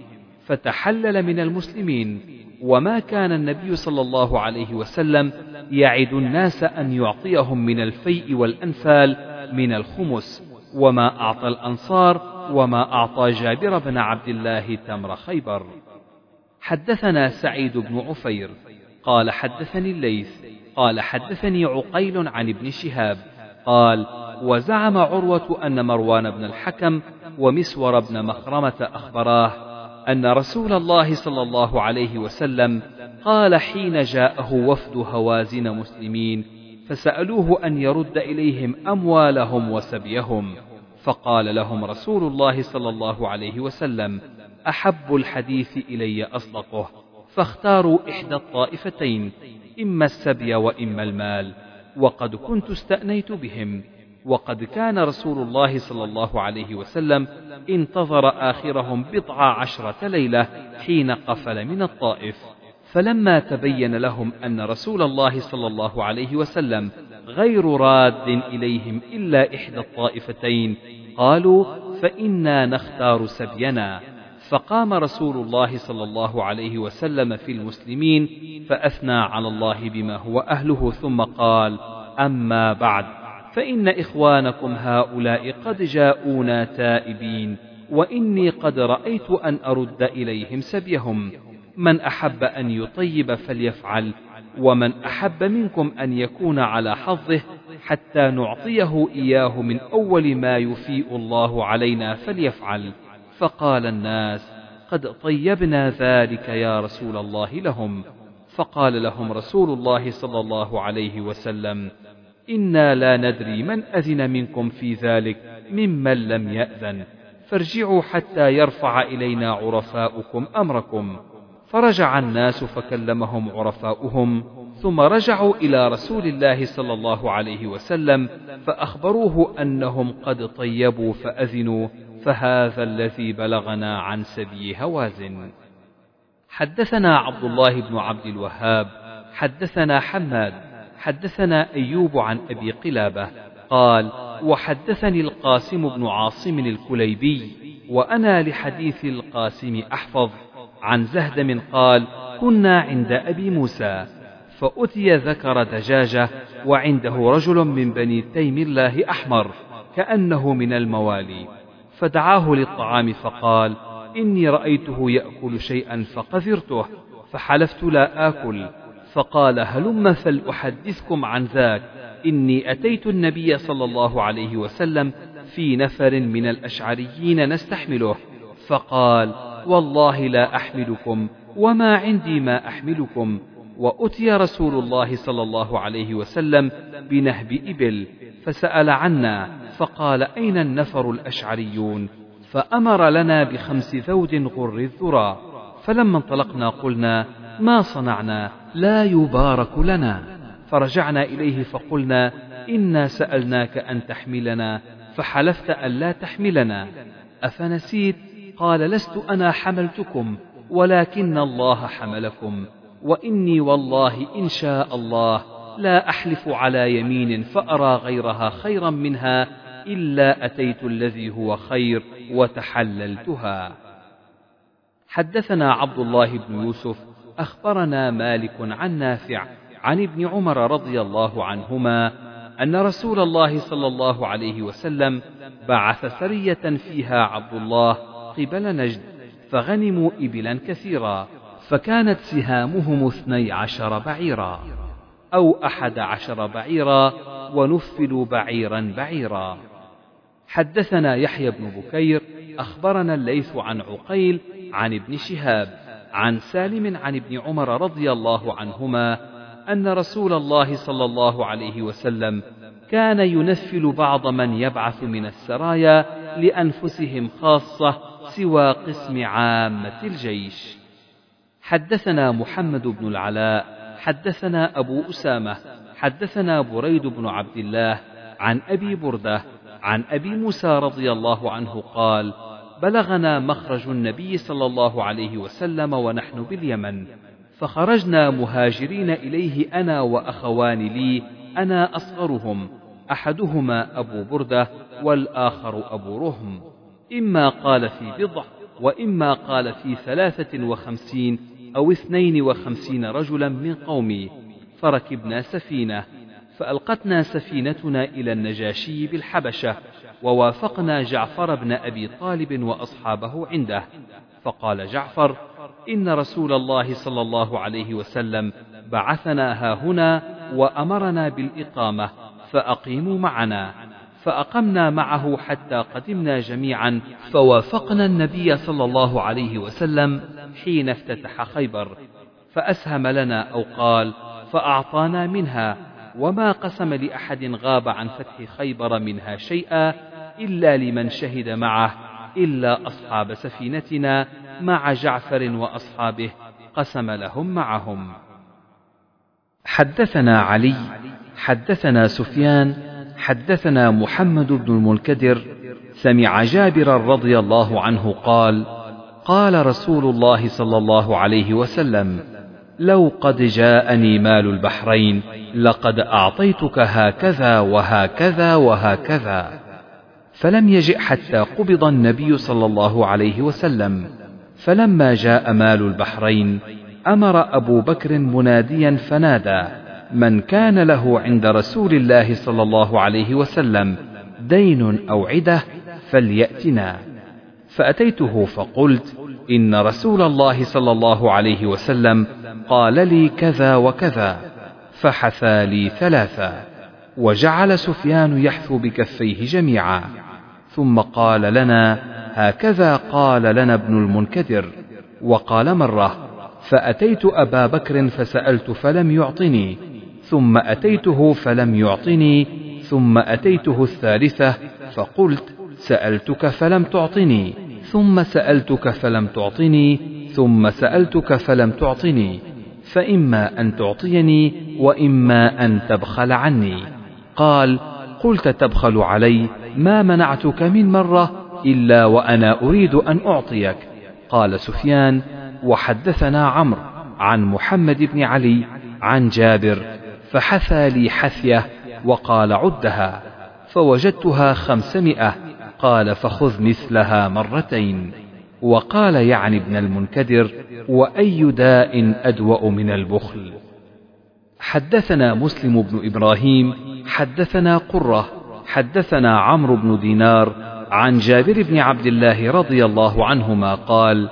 فتحلل من المسلمين. وما كان النبي صلى الله عليه وسلم يعد الناس أن يعطيهم من الفيء والأنفال من الخمس وما أعطى الأنصار وما أعطى جابر بن عبد الله تمر خيبر. حدثنا سعيد بن عفير قال حدثني الليث قال حدثني عقيل عن ابن شهاب قال وزعم عروة أن مروان بن الحكم ومسور بن مخرمة أخبراه أن رسول الله صلى الله عليه وسلم قال حين جاءه وفد هوازن مسلمين فسألوه أن يرد إليهم أموالهم وسبيهم. فقال لهم رسول الله صلى الله عليه وسلم أحب الحديث إلي أصدقه فاختاروا إحدى الطائفتين إما السبي وإما المال وقد كنت استأنيت بهم. وقد كان رسول الله صلى الله عليه وسلم انتظر آخرهم بضع عشرة ليلة حين قفل من الطائف. فلما تبين لهم أن رسول الله صلى الله عليه وسلم غير راد إليهم إلا إحدى الطائفتين قالوا فإنا نختار سبينا. فقام رسول الله صلى الله عليه وسلم في المسلمين فأثنى على الله بما هو أهله ثم قال أما بعد فإن إخوانكم هؤلاء قد جاءونا تائبين وإني قد رأيت أن أرد إليهم سبيهم. من أحب أن يطيب فليفعل ومن أحب منكم أن يكون على حظه حتى نعطيه إياه من أول ما يفيء الله علينا فليفعل. فقال الناس قد طيبنا ذلك يا رسول الله لهم. فقال لهم رسول الله صلى الله عليه وسلم إنا لا ندري من أذن منكم في ذلك ممن لم يأذن. فارجعوا حتى يرفع إلينا عرفاؤكم أمركم. فرجع الناس فكلمهم عرفاؤهم ثم رجعوا إلى رسول الله صلى الله عليه وسلم فأخبروه أنهم قد طيبوا فأذنوا فهذا الذي بلغنا عن سبي هوازن. حدثنا عبد الله بن عبد الوهاب حدثنا حماد حدثنا أيوب عن أبي قلابة قال وحدثني القاسم بن عاصم الكليبي وأنا لحديث القاسم أحفظ. عن زهدم قال كنا عند أبي موسى فأتي ذكر دجاجة وعنده رجل من بني تيم الله أحمر كأنه من الموالي. فدعاه للطعام فقال إني رأيته يأكل شيئا فقذرته فحلفت لا آكل. فقال هلم فلأحدثكم عن ذاك؟ إني أتيت النبي صلى الله عليه وسلم في نفر من الأشعريين نستحمله. فقال والله لا أحملكم وما عندي ما أحملكم. وأتي رسول الله صلى الله عليه وسلم بنهب إبل فسأل عنا فقال أين النفر الأشعريون؟ فأمر لنا بخمس ذود غر الذرى. فلما انطلقنا قلنا ما صنعنا؟ لا يبارك لنا. فرجعنا إليه فقلنا إنا سألناك أن تحملنا. فحلفت أن لا تحملنا. أفنسيت؟ قال لست أنا حملتكم ولكن الله حملكم. وإني والله إن شاء الله لا أحلف على يمين فأرى غيرها خيرا منها إلا أتيت الذي هو خير وتحللتها. حدثنا عبد الله بن يوسف أخبرنا مالك عن نافع عن ابن عمر رضي الله عنهما أن رسول الله صلى الله عليه وسلم بعث سرية فيها عبد الله قبل نجد فغنموا إبلا كثيرا فكانت سهامهم اثني عشر بعيرا أو أحد عشر بعيرا ونفلوا بعيرا بعيرا. حدثنا يحيى بن بكير أخبرنا الليث عن عقيل عن ابن شهاب عن سالم عن ابن عمر رضي الله عنهما أن رسول الله صلى الله عليه وسلم كان ينفل بعض من يبعث من السرايا لأنفسهم خاصة سوى قسم عامة الجيش. حدثنا محمد بن العلاء، حدثنا أبو أسامة، حدثنا بريد بن عبد الله عن أبي بردة عن أبي موسى رضي الله عنه قال: بلغنا مخرج النبي صلى الله عليه وسلم ونحن باليمن فخرجنا مهاجرين إليه أنا وأخوان لي أنا أصغرهم أحدهما أبو بردة والآخر أبو رهم. إما قال في بضع وإما قال في ثلاثة وخمسين أو اثنين وخمسين رجلا من قومي. فركبنا سفينة فألقتنا سفينتنا إلى النجاشي بالحبشة. ووافقنا جعفر بن أبي طالب وأصحابه عنده. فقال جعفر إن رسول الله صلى الله عليه وسلم بعثنا ها هنا وأمرنا بالإقامة فأقيموا معنا. فأقمنا معه حتى قدمنا جميعا فوافقنا النبي صلى الله عليه وسلم حين افتتح خيبر. فأسهم لنا أو قال فأعطانا منها وما قسم لأحد غاب عن فتح خيبر منها شيئا إلا لمن شهد معه إلا أصحاب سفينتنا مع جعفر وأصحابه قسم لهم معهم. حدثنا علي حدثنا سفيان حدثنا محمد بن المنكدر سمع جابرا رضي الله عنه قال قال رسول الله صلى الله عليه وسلم لو قد جاءني مال البحرين لقد أعطيتك هكذا وهكذا وهكذا. فلم يجئ حتى قبض النبي صلى الله عليه وسلم. فلما جاء مال البحرين أمر أبو بكر مناديا فنادى من كان له عند رسول الله صلى الله عليه وسلم دين أو عدة فليأتنا. فأتيته فقلت إن رسول الله صلى الله عليه وسلم قال لي كذا وكذا فحثى لي ثلاثا وجعل سفيان يحثو بكفيه جميعا ثم قال لنا هكذا قال لنا ابن المنكدر وقال مرة فأتيت أبا بكر فسألت فلم يعطني ثم أتيته فلم يعطني ثم أتيته الثالثة فقلت سألتك فلم تعطني ثم سألتك فلم تعطني ثم سألتك فلم تعطني فإما أن تعطيني وإما أن تبخل عني. قال قلت تبخل علي ما منعتك من مرة إلا وأنا أريد أن أعطيك. قال سفيان وحدثنا عمرو عن محمد بن علي عن جابر فحثى لي حثية وقال عدها فوجدتها خمسمائة قال فخذ مثلها مرتين وقال يعني ابن المنكدر وأي داء أدوأ من البخل. حدثنا مسلم بن إبراهيم حدثنا قرة حدثنا عمرو بن دينار عن جابر بن عبد الله رضي الله عنهما قال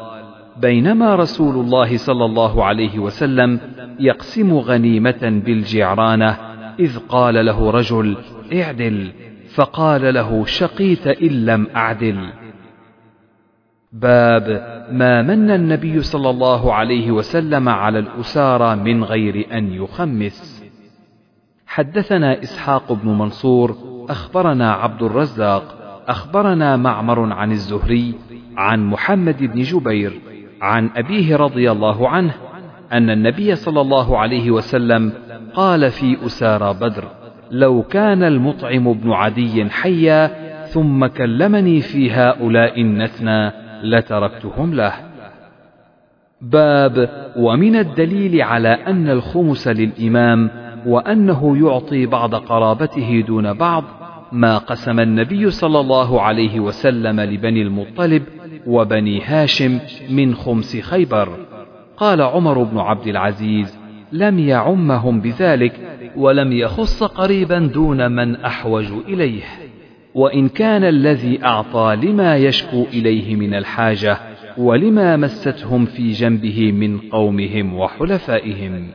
بينما رسول الله صلى الله عليه وسلم يقسم غنيمة بالجعرانة إذ قال له رجل اعدل فقال له شقيت إن لم أعدل. باب ما من النبي صلى الله عليه وسلم على الأسارى من غير أن يخمس. حدثنا إسحاق بن منصور أخبرنا عبد الرزاق أخبرنا معمر عن الزهري عن محمد بن جبير عن أبيه رضي الله عنه أن النبي صلى الله عليه وسلم قال في أسارى بدر لو كان المطعم بن عدي حيا ثم كلمني في هؤلاء النتنى لتركتهم له. باب ومن الدليل على أن الخمس للإمام وأنه يعطي بعض قرابته دون بعض ما قسم النبي صلى الله عليه وسلم لبني المطلب وبني هاشم من خمس خيبر. قال عمر بن عبد العزيز لم يعمهم بذلك ولم يخص قريبا دون من أحوج إليه. وإن كان الذي أعطى لما يشكو إليه من الحاجة ولما مستهم في جنبه من قومهم وحلفائهم.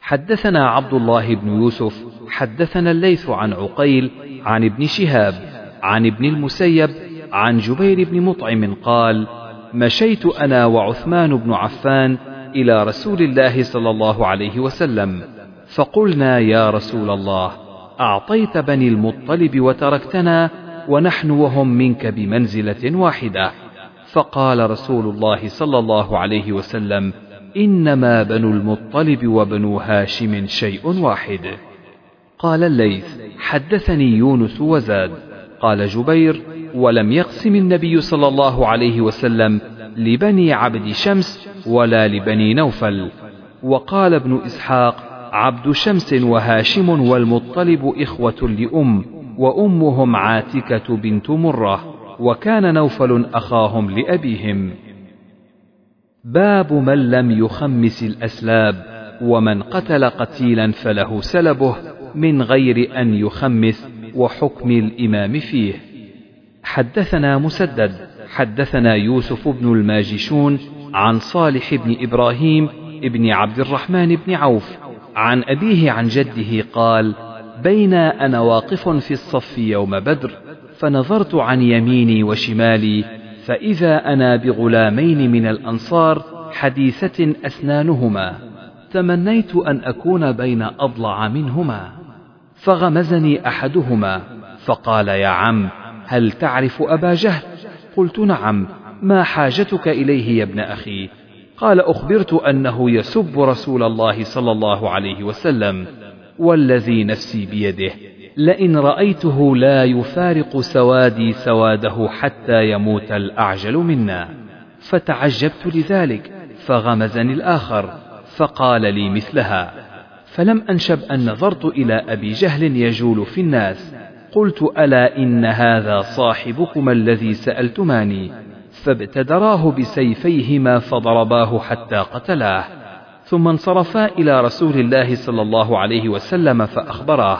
حدثنا عبد الله بن يوسف حدثنا الليث عن عقيل عن ابن شهاب عن ابن المسيب عن جبير بن مطعم قال مشيت أنا وعثمان بن عفان إلى رسول الله صلى الله عليه وسلم. فقلنا يا رسول الله أعطيت بني المطلب وتركتنا ونحن وهم منك بمنزلة واحدة. فقال رسول الله صلى الله عليه وسلم إنما بنو المطلب وبنو هاشم شيء واحد. قال الليث حدثني يونس وزاد. قال جبير ولم يقسم النبي صلى الله عليه وسلم لبني عبد شمس ولا لبني نوفل. وقال ابن إسحاق عبد شمس وهاشم والمطلب إخوة لأم وأمهم عاتكة بنت مرة وكان نوفل أخاهم لأبيهم. باب من لم يخمس الأسلاب ومن قتل قتيلا فله سلبه من غير أن يخمس وحكم الإمام فيه. حدثنا مسدد حدثنا يوسف بن الماجشون عن صالح بن إبراهيم ابن عبد الرحمن بن عوف عن أبيه عن جده قال بين أنا واقف في الصف يوم بدر فنظرت عن يميني وشمالي فإذا أنا بغلامين من الأنصار حديثة اسنانهما تمنيت أن أكون بين أضلع منهما فغمزني أحدهما فقال يا عم هل تعرف أبا جهل؟ قلت نعم ما حاجتك إليه يا ابن أخي؟ قال أخبرت أنه يسب رسول الله صلى الله عليه وسلم والذي نفسي بيده لئن رأيته لا يفارق سوادي سواده حتى يموت الأعجل منا. فتعجبت لذلك فغمزني الآخر فقال لي مثلها. فلم أنشب أن نظرت إلى أبي جهل يجول في الناس قلت ألا إن هذا صاحبكما الذي سألتماني؟ فابتدراه بسيفيهما فضرباه حتى قتلاه. ثم انصرفا إلى رسول الله صلى الله عليه وسلم فأخبراه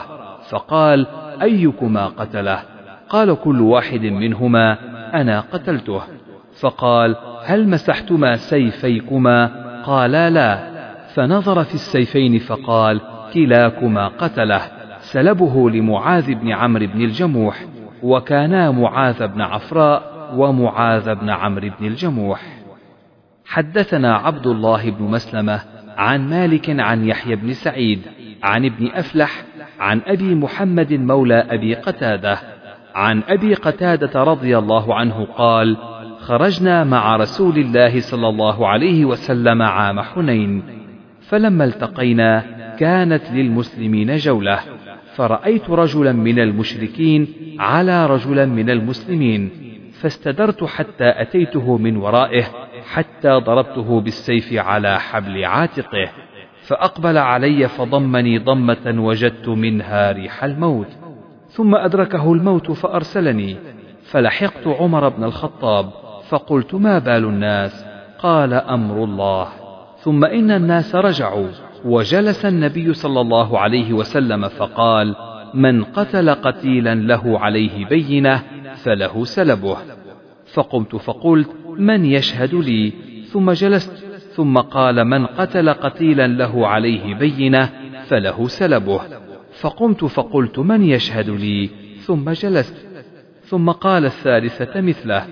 فقال أيكما قتله؟ قال كل واحد منهما أنا قتلته. فقال هل مسحتما سيفيكما؟ قالا لا. فنظر في السيفين فقال كلاكما قتله سلبه لمعاذ بن عمرو بن الجموح وكانا معاذ بن عفراء ومعاذ بن عمرو بن الجموح. حدثنا عبد الله بن مسلمة عن مالك عن يحيى بن سعيد عن ابن أفلح عن أبي محمد مولى أبي قتادة عن أبي قتادة رضي الله عنه قال خرجنا مع رسول الله صلى الله عليه وسلم عام حنين فلما التقينا كانت للمسلمين جولة فرأيت رجلا من المشركين على رجلا من المسلمين فاستدرت حتى أتيته من ورائه حتى ضربته بالسيف على حبل عاتقه فأقبل علي فضمني ضمة وجدت منها ريح الموت ثم أدركه الموت فأرسلني فلحقت عمر بن الخطاب فقلت ما بال الناس؟ قال أمر الله ثم إن الناس رجعوا وجلس النبي صلى الله عليه وسلم فقال من قتل قتيلا له عليه بينة فله سلبه. فقمت فقلت من يشهد لي؟ ثم جلست ثم قال من قتل قتيلا له عليه بينة فله سلبه. فقمت فقلت من يشهد لي؟ ثم جلست ثم قال الثالثة مثله.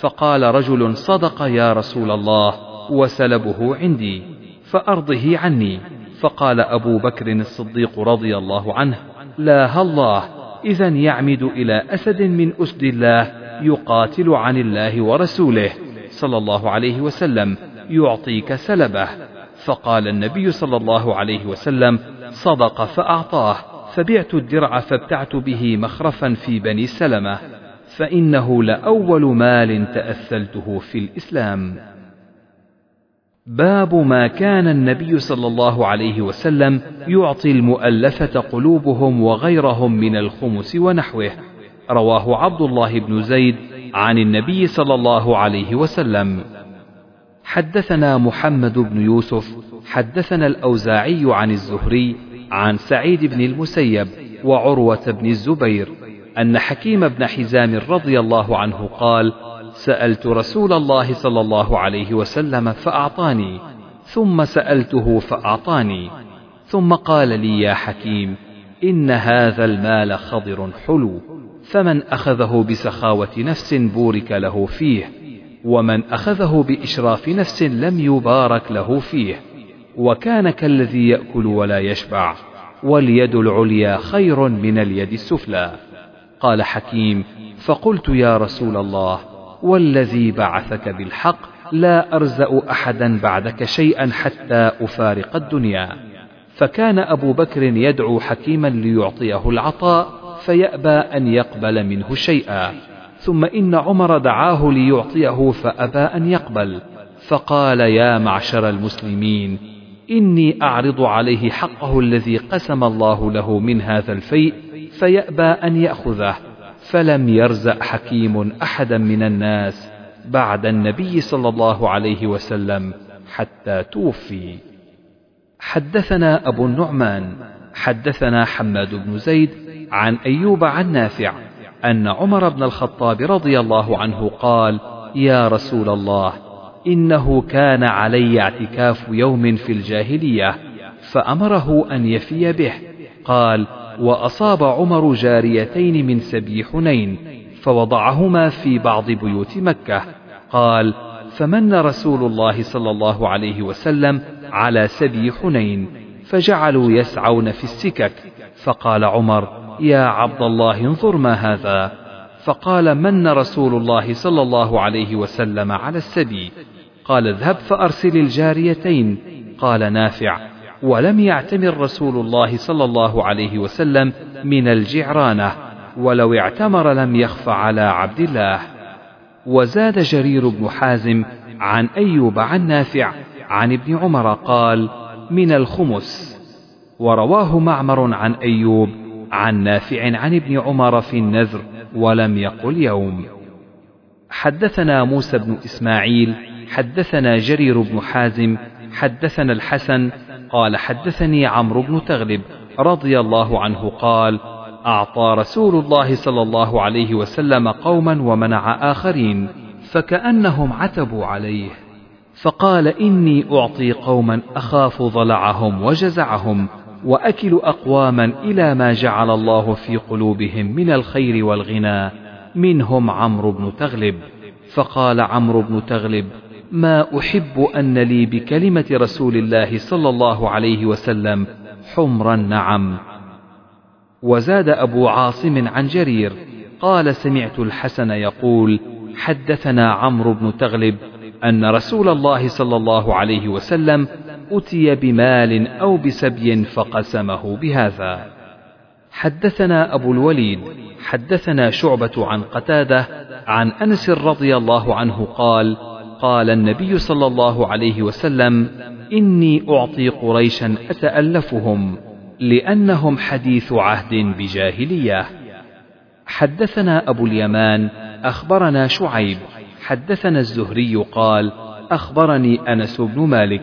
فقال رجل صدق يا رسول الله وسلبه عندي فأرضه عني. فقال أبو بكر الصديق رضي الله عنه لا الله. إذا يعمد إلى أسد من أسد الله يقاتل عن الله ورسوله. صلى الله عليه وسلم. يعطيك سلبه. فقال النبي صلى الله عليه وسلم صدق فأعطاه. فبعت الدرع فابتعت به مخرفا في بني سلمة. فإنه لأول مال تأثلته في الإسلام. باب ما كان النبي صلى الله عليه وسلم يعطي المؤلفة قلوبهم وغيرهم من الخمس ونحوه. رواه عبد الله بن زيد عن النبي صلى الله عليه وسلم. حدثنا محمد بن يوسف حدثنا الأوزاعي عن الزهري عن سعيد بن المسيب وعروة بن الزبير أن حكيم بن حزام رضي الله عنه قال سألت رسول الله صلى الله عليه وسلم فأعطاني ثم سألته فأعطاني ثم قال لي يا حكيم إن هذا المال خضر حلو فمن أخذه بسخاوة نفس بورك له فيه ومن أخذه بإشراف نفس لم يبارك له فيه وكان كالذي يأكل ولا يشبع واليد العليا خير من اليد السفلى. قال حكيم فقلت يا رسول الله والذي بعثك بالحق لا أرزأ أحدا بعدك شيئا حتى أفارق الدنيا. فكان أبو بكر يدعو حكيما ليعطيه العطاء فيأبى أن يقبل منه شيئا. ثم إن عمر دعاه ليعطيه فأبى أن يقبل. فقال يا معشر المسلمين إني أعرض عليه حقه الذي قسم الله له من هذا الفيء فيأبى أن يأخذه. فلم يرزق حكيم أحدا من الناس بعد النبي صلى الله عليه وسلم حتى توفي. حدثنا أبو النعمان حدثنا حماد بن زيد عن أيوب عن نافع أن عمر بن الخطاب رضي الله عنه قال يا رسول الله إنه كان علي اعتكاف يوم في الجاهلية فأمره أن يفي به قال وأصاب عمر جاريتين من سبي حنين فوضعهما في بعض بيوت مكة. قال فمن رسول الله صلى الله عليه وسلم على سبي حنين فجعلوا يسعون في السكك. فقال عمر يا عبد الله انظر ما هذا. فقال من رسول الله صلى الله عليه وسلم على السبي؟ قال اذهب فأرسل الجاريتين. قال نافع. ولم يعتمر رسول الله صلى الله عليه وسلم من الجعرانة ولو اعتمر لم يخف على عبد الله. وزاد جرير بن حازم عن أيوب عن نافع عن ابن عمر قال من الخمس. ورواه معمر عن أيوب عن نافع عن ابن عمر في النذر ولم يقل يوم. حدثنا موسى بن إسماعيل حدثنا جرير بن حازم حدثنا الحسن قال حدثني عمرو بن تغلب رضي الله عنه قال أعطى رسول الله صلى الله عليه وسلم قوما ومنع آخرين فكأنهم عتبوا عليه. فقال إني أعطي قوما أخاف ضلعهم وجزعهم وأكل أقواما إلى ما جعل الله في قلوبهم من الخير والغنى منهم عمرو بن تغلب. فقال عمرو بن تغلب ما أحب أن لي بكلمة رسول الله صلى الله عليه وسلم حمر النعم وزاد أبو عاصم عن جرير قال سمعت الحسن يقول حدثنا عمرو بن تغلب أن رسول الله صلى الله عليه وسلم أتي بمال أو بسبي فقسمه بهذا. حدثنا أبو الوليد حدثنا شعبة عن قتادة عن أنس رضي الله عنه قال قال النبي صلى الله عليه وسلم إني أعطي قريشا أتألفهم لأنهم حديث عهد بجاهلية. حدثنا أبو اليمان أخبرنا شعيب. حدثنا الزهري قال أخبرني أنس بن مالك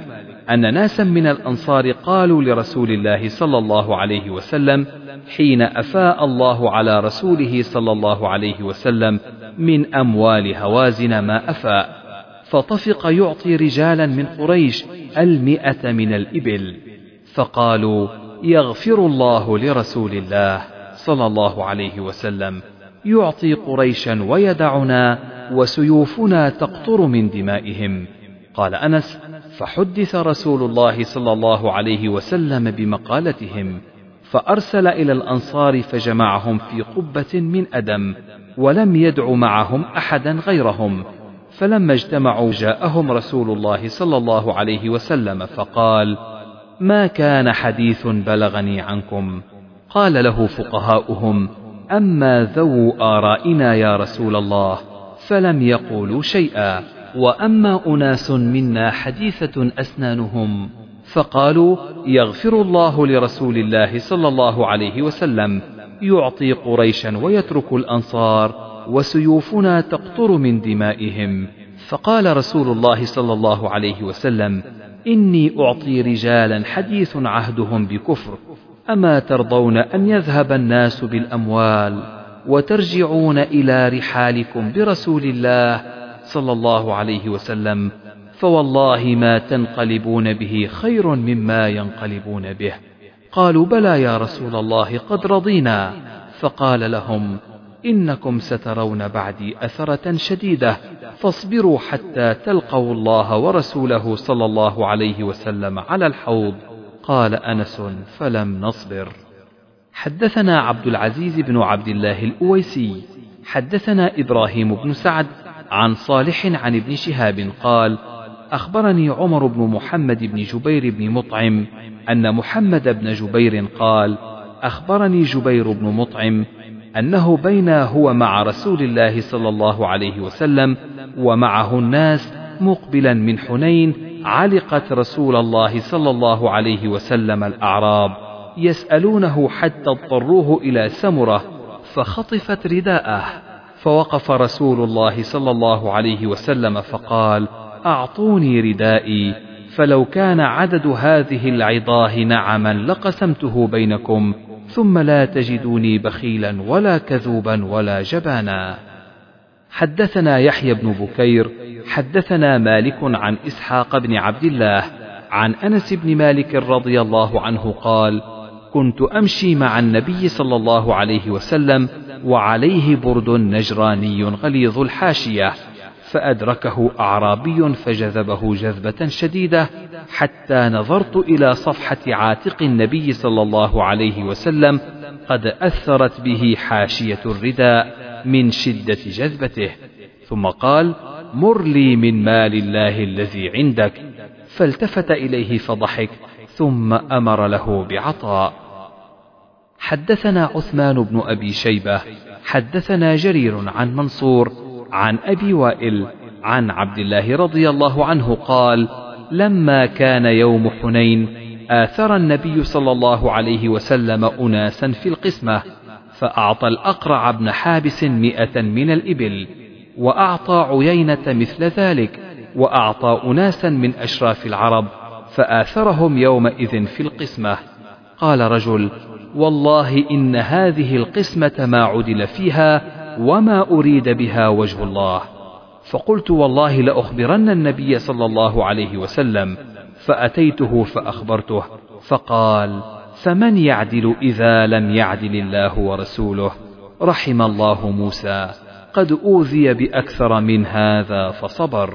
أن ناسا من الأنصار قالوا لرسول الله صلى الله عليه وسلم حين أفاء الله على رسوله صلى الله عليه وسلم من أموال هوازن ما أفاء. فطفق يعطي رجالا من قريش المئة من الإبل. فقالوا يغفر الله لرسول الله صلى الله عليه وسلم يعطي قريشا ويدعنا وسيوفنا تقطر من دمائهم. قال أنس فحدث رسول الله صلى الله عليه وسلم بمقالتهم فأرسل إلى الأنصار فجمعهم في قبة من أدم ولم يدع معهم أحدا غيرهم فلما اجتمعوا جاءهم رسول الله صلى الله عليه وسلم فقال ما كان حديث بلغني عنكم؟ قال له فقهاؤهم أما ذو آرائنا يا رسول الله فلم يقولوا شيئا وأما أناس منا حديثة أسنانهم فقالوا يغفر الله لرسول الله صلى الله عليه وسلم يعطي قريشا ويترك الأنصار وسيوفنا تقطر من دمائهم. فقال رسول الله صلى الله عليه وسلم إني أعطي رجالا حديث عهدهم بكفر. أما ترضون أن يذهب الناس بالأموال وترجعون إلى رحالكم برسول الله صلى الله عليه وسلم فوالله ما تنقلبون به خير مما ينقلبون به. قالوا بلى يا رسول الله قد رضينا. فقال لهم إنكم سترون بعدي أثرة شديدة. فاصبروا حتى تلقوا الله ورسوله صلى الله عليه وسلم على الحوض. قال أنس فلم نصبر. حدثنا عبد العزيز بن عبد الله الأويسي. حدثنا إبراهيم بن سعد عن صالح عن ابن شهاب قال أخبرني عمر بن محمد بن جبير بن مطعم أن محمد بن جبير قال أخبرني جبير بن مطعم أنه بين هو مع رسول الله صلى الله عليه وسلم ومعه الناس مقبلا من حنين علقت رسول الله صلى الله عليه وسلم الأعراب يسألونه حتى اضطروه إلى سمرة فخطفت رداءه فوقف رسول الله صلى الله عليه وسلم فقال أعطوني ردائي فلو كان عدد هذه العظاه نعما لقسمته بينكم ثم لا تجدوني بخيلا ولا كذوبا ولا جبانا. حدثنا يحيى بن بكير حدثنا مالك عن إسحاق بن عبد الله عن أنس بن مالك رضي الله عنه قال كنت أمشي مع النبي صلى الله عليه وسلم وعليه برد نجراني غليظ الحاشية. فأدركه أعرابي فجذبه جذبة شديدة حتى نظرت إلى صفحة عاتق النبي صلى الله عليه وسلم قد أثرت به حاشية الرداء من شدة جذبته ثم قال مر لي من مال الله الذي عندك فالتفت إليه فضحك ثم أمر له بعطاء. حدثنا عثمان بن أبي شيبة حدثنا جرير عن منصور عن أبي وائل عن عبد الله رضي الله عنه قال لما كان يوم حنين آثر النبي صلى الله عليه وسلم أناسا في القسمة فأعطى الأقرع بن حابس مئة من الإبل وأعطى عيينة مثل ذلك وأعطى أناسا من أشراف العرب فآثرهم يومئذ في القسمة. قال رجل والله إن هذه القسمة ما عدل فيها وما أريد بها وجه الله فقلت والله لأخبرن النبي صلى الله عليه وسلم فأتيته فأخبرته فقال فمن يعدل إذا لم يعدل الله ورسوله رحم الله موسى قد أوذي بأكثر من هذا فصبر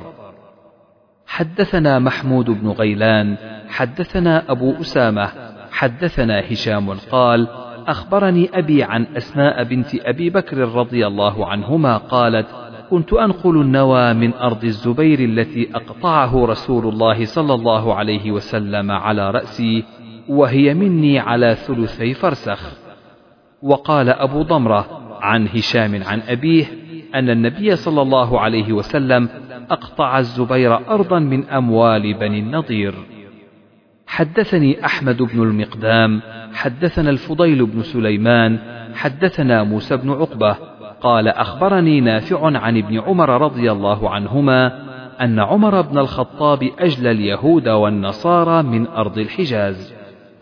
حدثنا محمود بن غيلان حدثنا أبو أسامة حدثنا هشام قال أخبرني أبي عن أسماء بنت أبي بكر رضي الله عنهما قالت كنت أنقل النوى من أرض الزبير التي أقطعه رسول الله صلى الله عليه وسلم على رأسي وهي مني على ثلثي فرسخ. وقال أبو ضمرة عن هشام عن أبيه أن النبي صلى الله عليه وسلم أقطع الزبير أرضا من أموال بني النضير. حدثني أحمد بن المقدام حدثنا الفضيل بن سليمان حدثنا موسى بن عقبة قال أخبرني نافع عن ابن عمر رضي الله عنهما أن عمر بن الخطاب أجلى اليهود والنصارى من أرض الحجاز.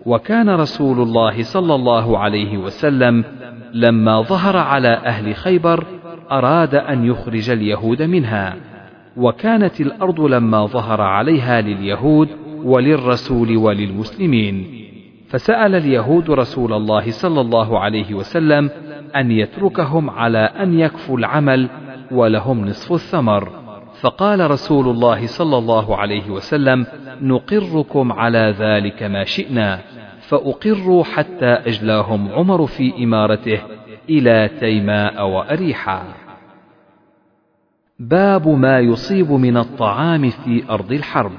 وكان رسول الله صلى الله عليه وسلم لما ظهر على أهل خيبر أراد أن يخرج اليهود منها. وكانت الأرض لما ظهر عليها لليهود وللرسول وللمسلمين. فسأل اليهود رسول الله صلى الله عليه وسلم أن يتركهم على أن يكفوا العمل ولهم نصف الثمر. فقال رسول الله صلى الله عليه وسلم نقركم على ذلك ما شئنا. فأقروا حتى أجلاهم عمر في إمارته إلى تيماء وأريحا. باب ما يصيب من الطعام في أرض الحرب.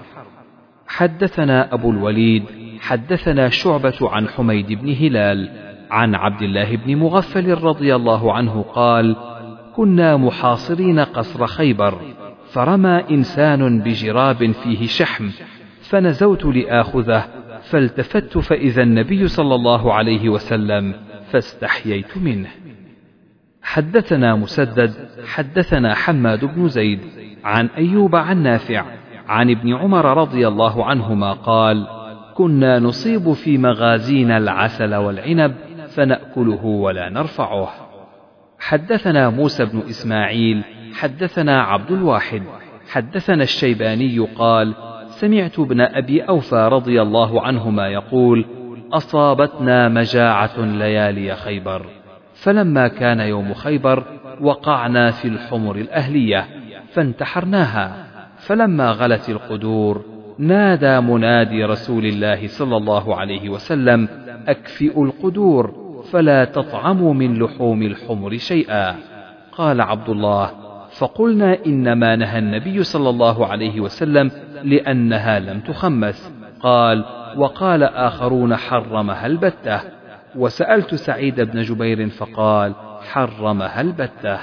حدثنا أبو الوليد حدثنا شعبة عن حميد بن هلال عن عبد الله بن مغفل رضي الله عنه قال كنا محاصرين قصر خيبر فرمى إنسان بجراب فيه شحم فنزوت لآخذه فالتفت فإذا النبي صلى الله عليه وسلم فاستحييت منه. حدثنا مسدد حدثنا حماد بن زيد عن أيوب عن نافع عن ابن عمر رضي الله عنهما قال كنا نصيب في مغازينا العسل والعنب فنأكله ولا نرفعه. حدثنا موسى بن إسماعيل حدثنا عبد الواحد حدثنا الشيباني قال سمعت ابن أبي أوفى رضي الله عنهما يقول أصابتنا مجاعة ليالي خيبر. فلما كان يوم خيبر وقعنا في الحمر الأهلية فانتحرناها. فلما غلت القدور نادى منادي رسول الله صلى الله عليه وسلم أكفئوا القدور فلا تطعموا من لحوم الحمر شيئا. قال عبد الله فقلنا إنما نهى النبي صلى الله عليه وسلم لأنها لم تخمس. قال وقال آخرون حرمها البتة. وسألت سعيد بن جبير فقال حرمها البتة.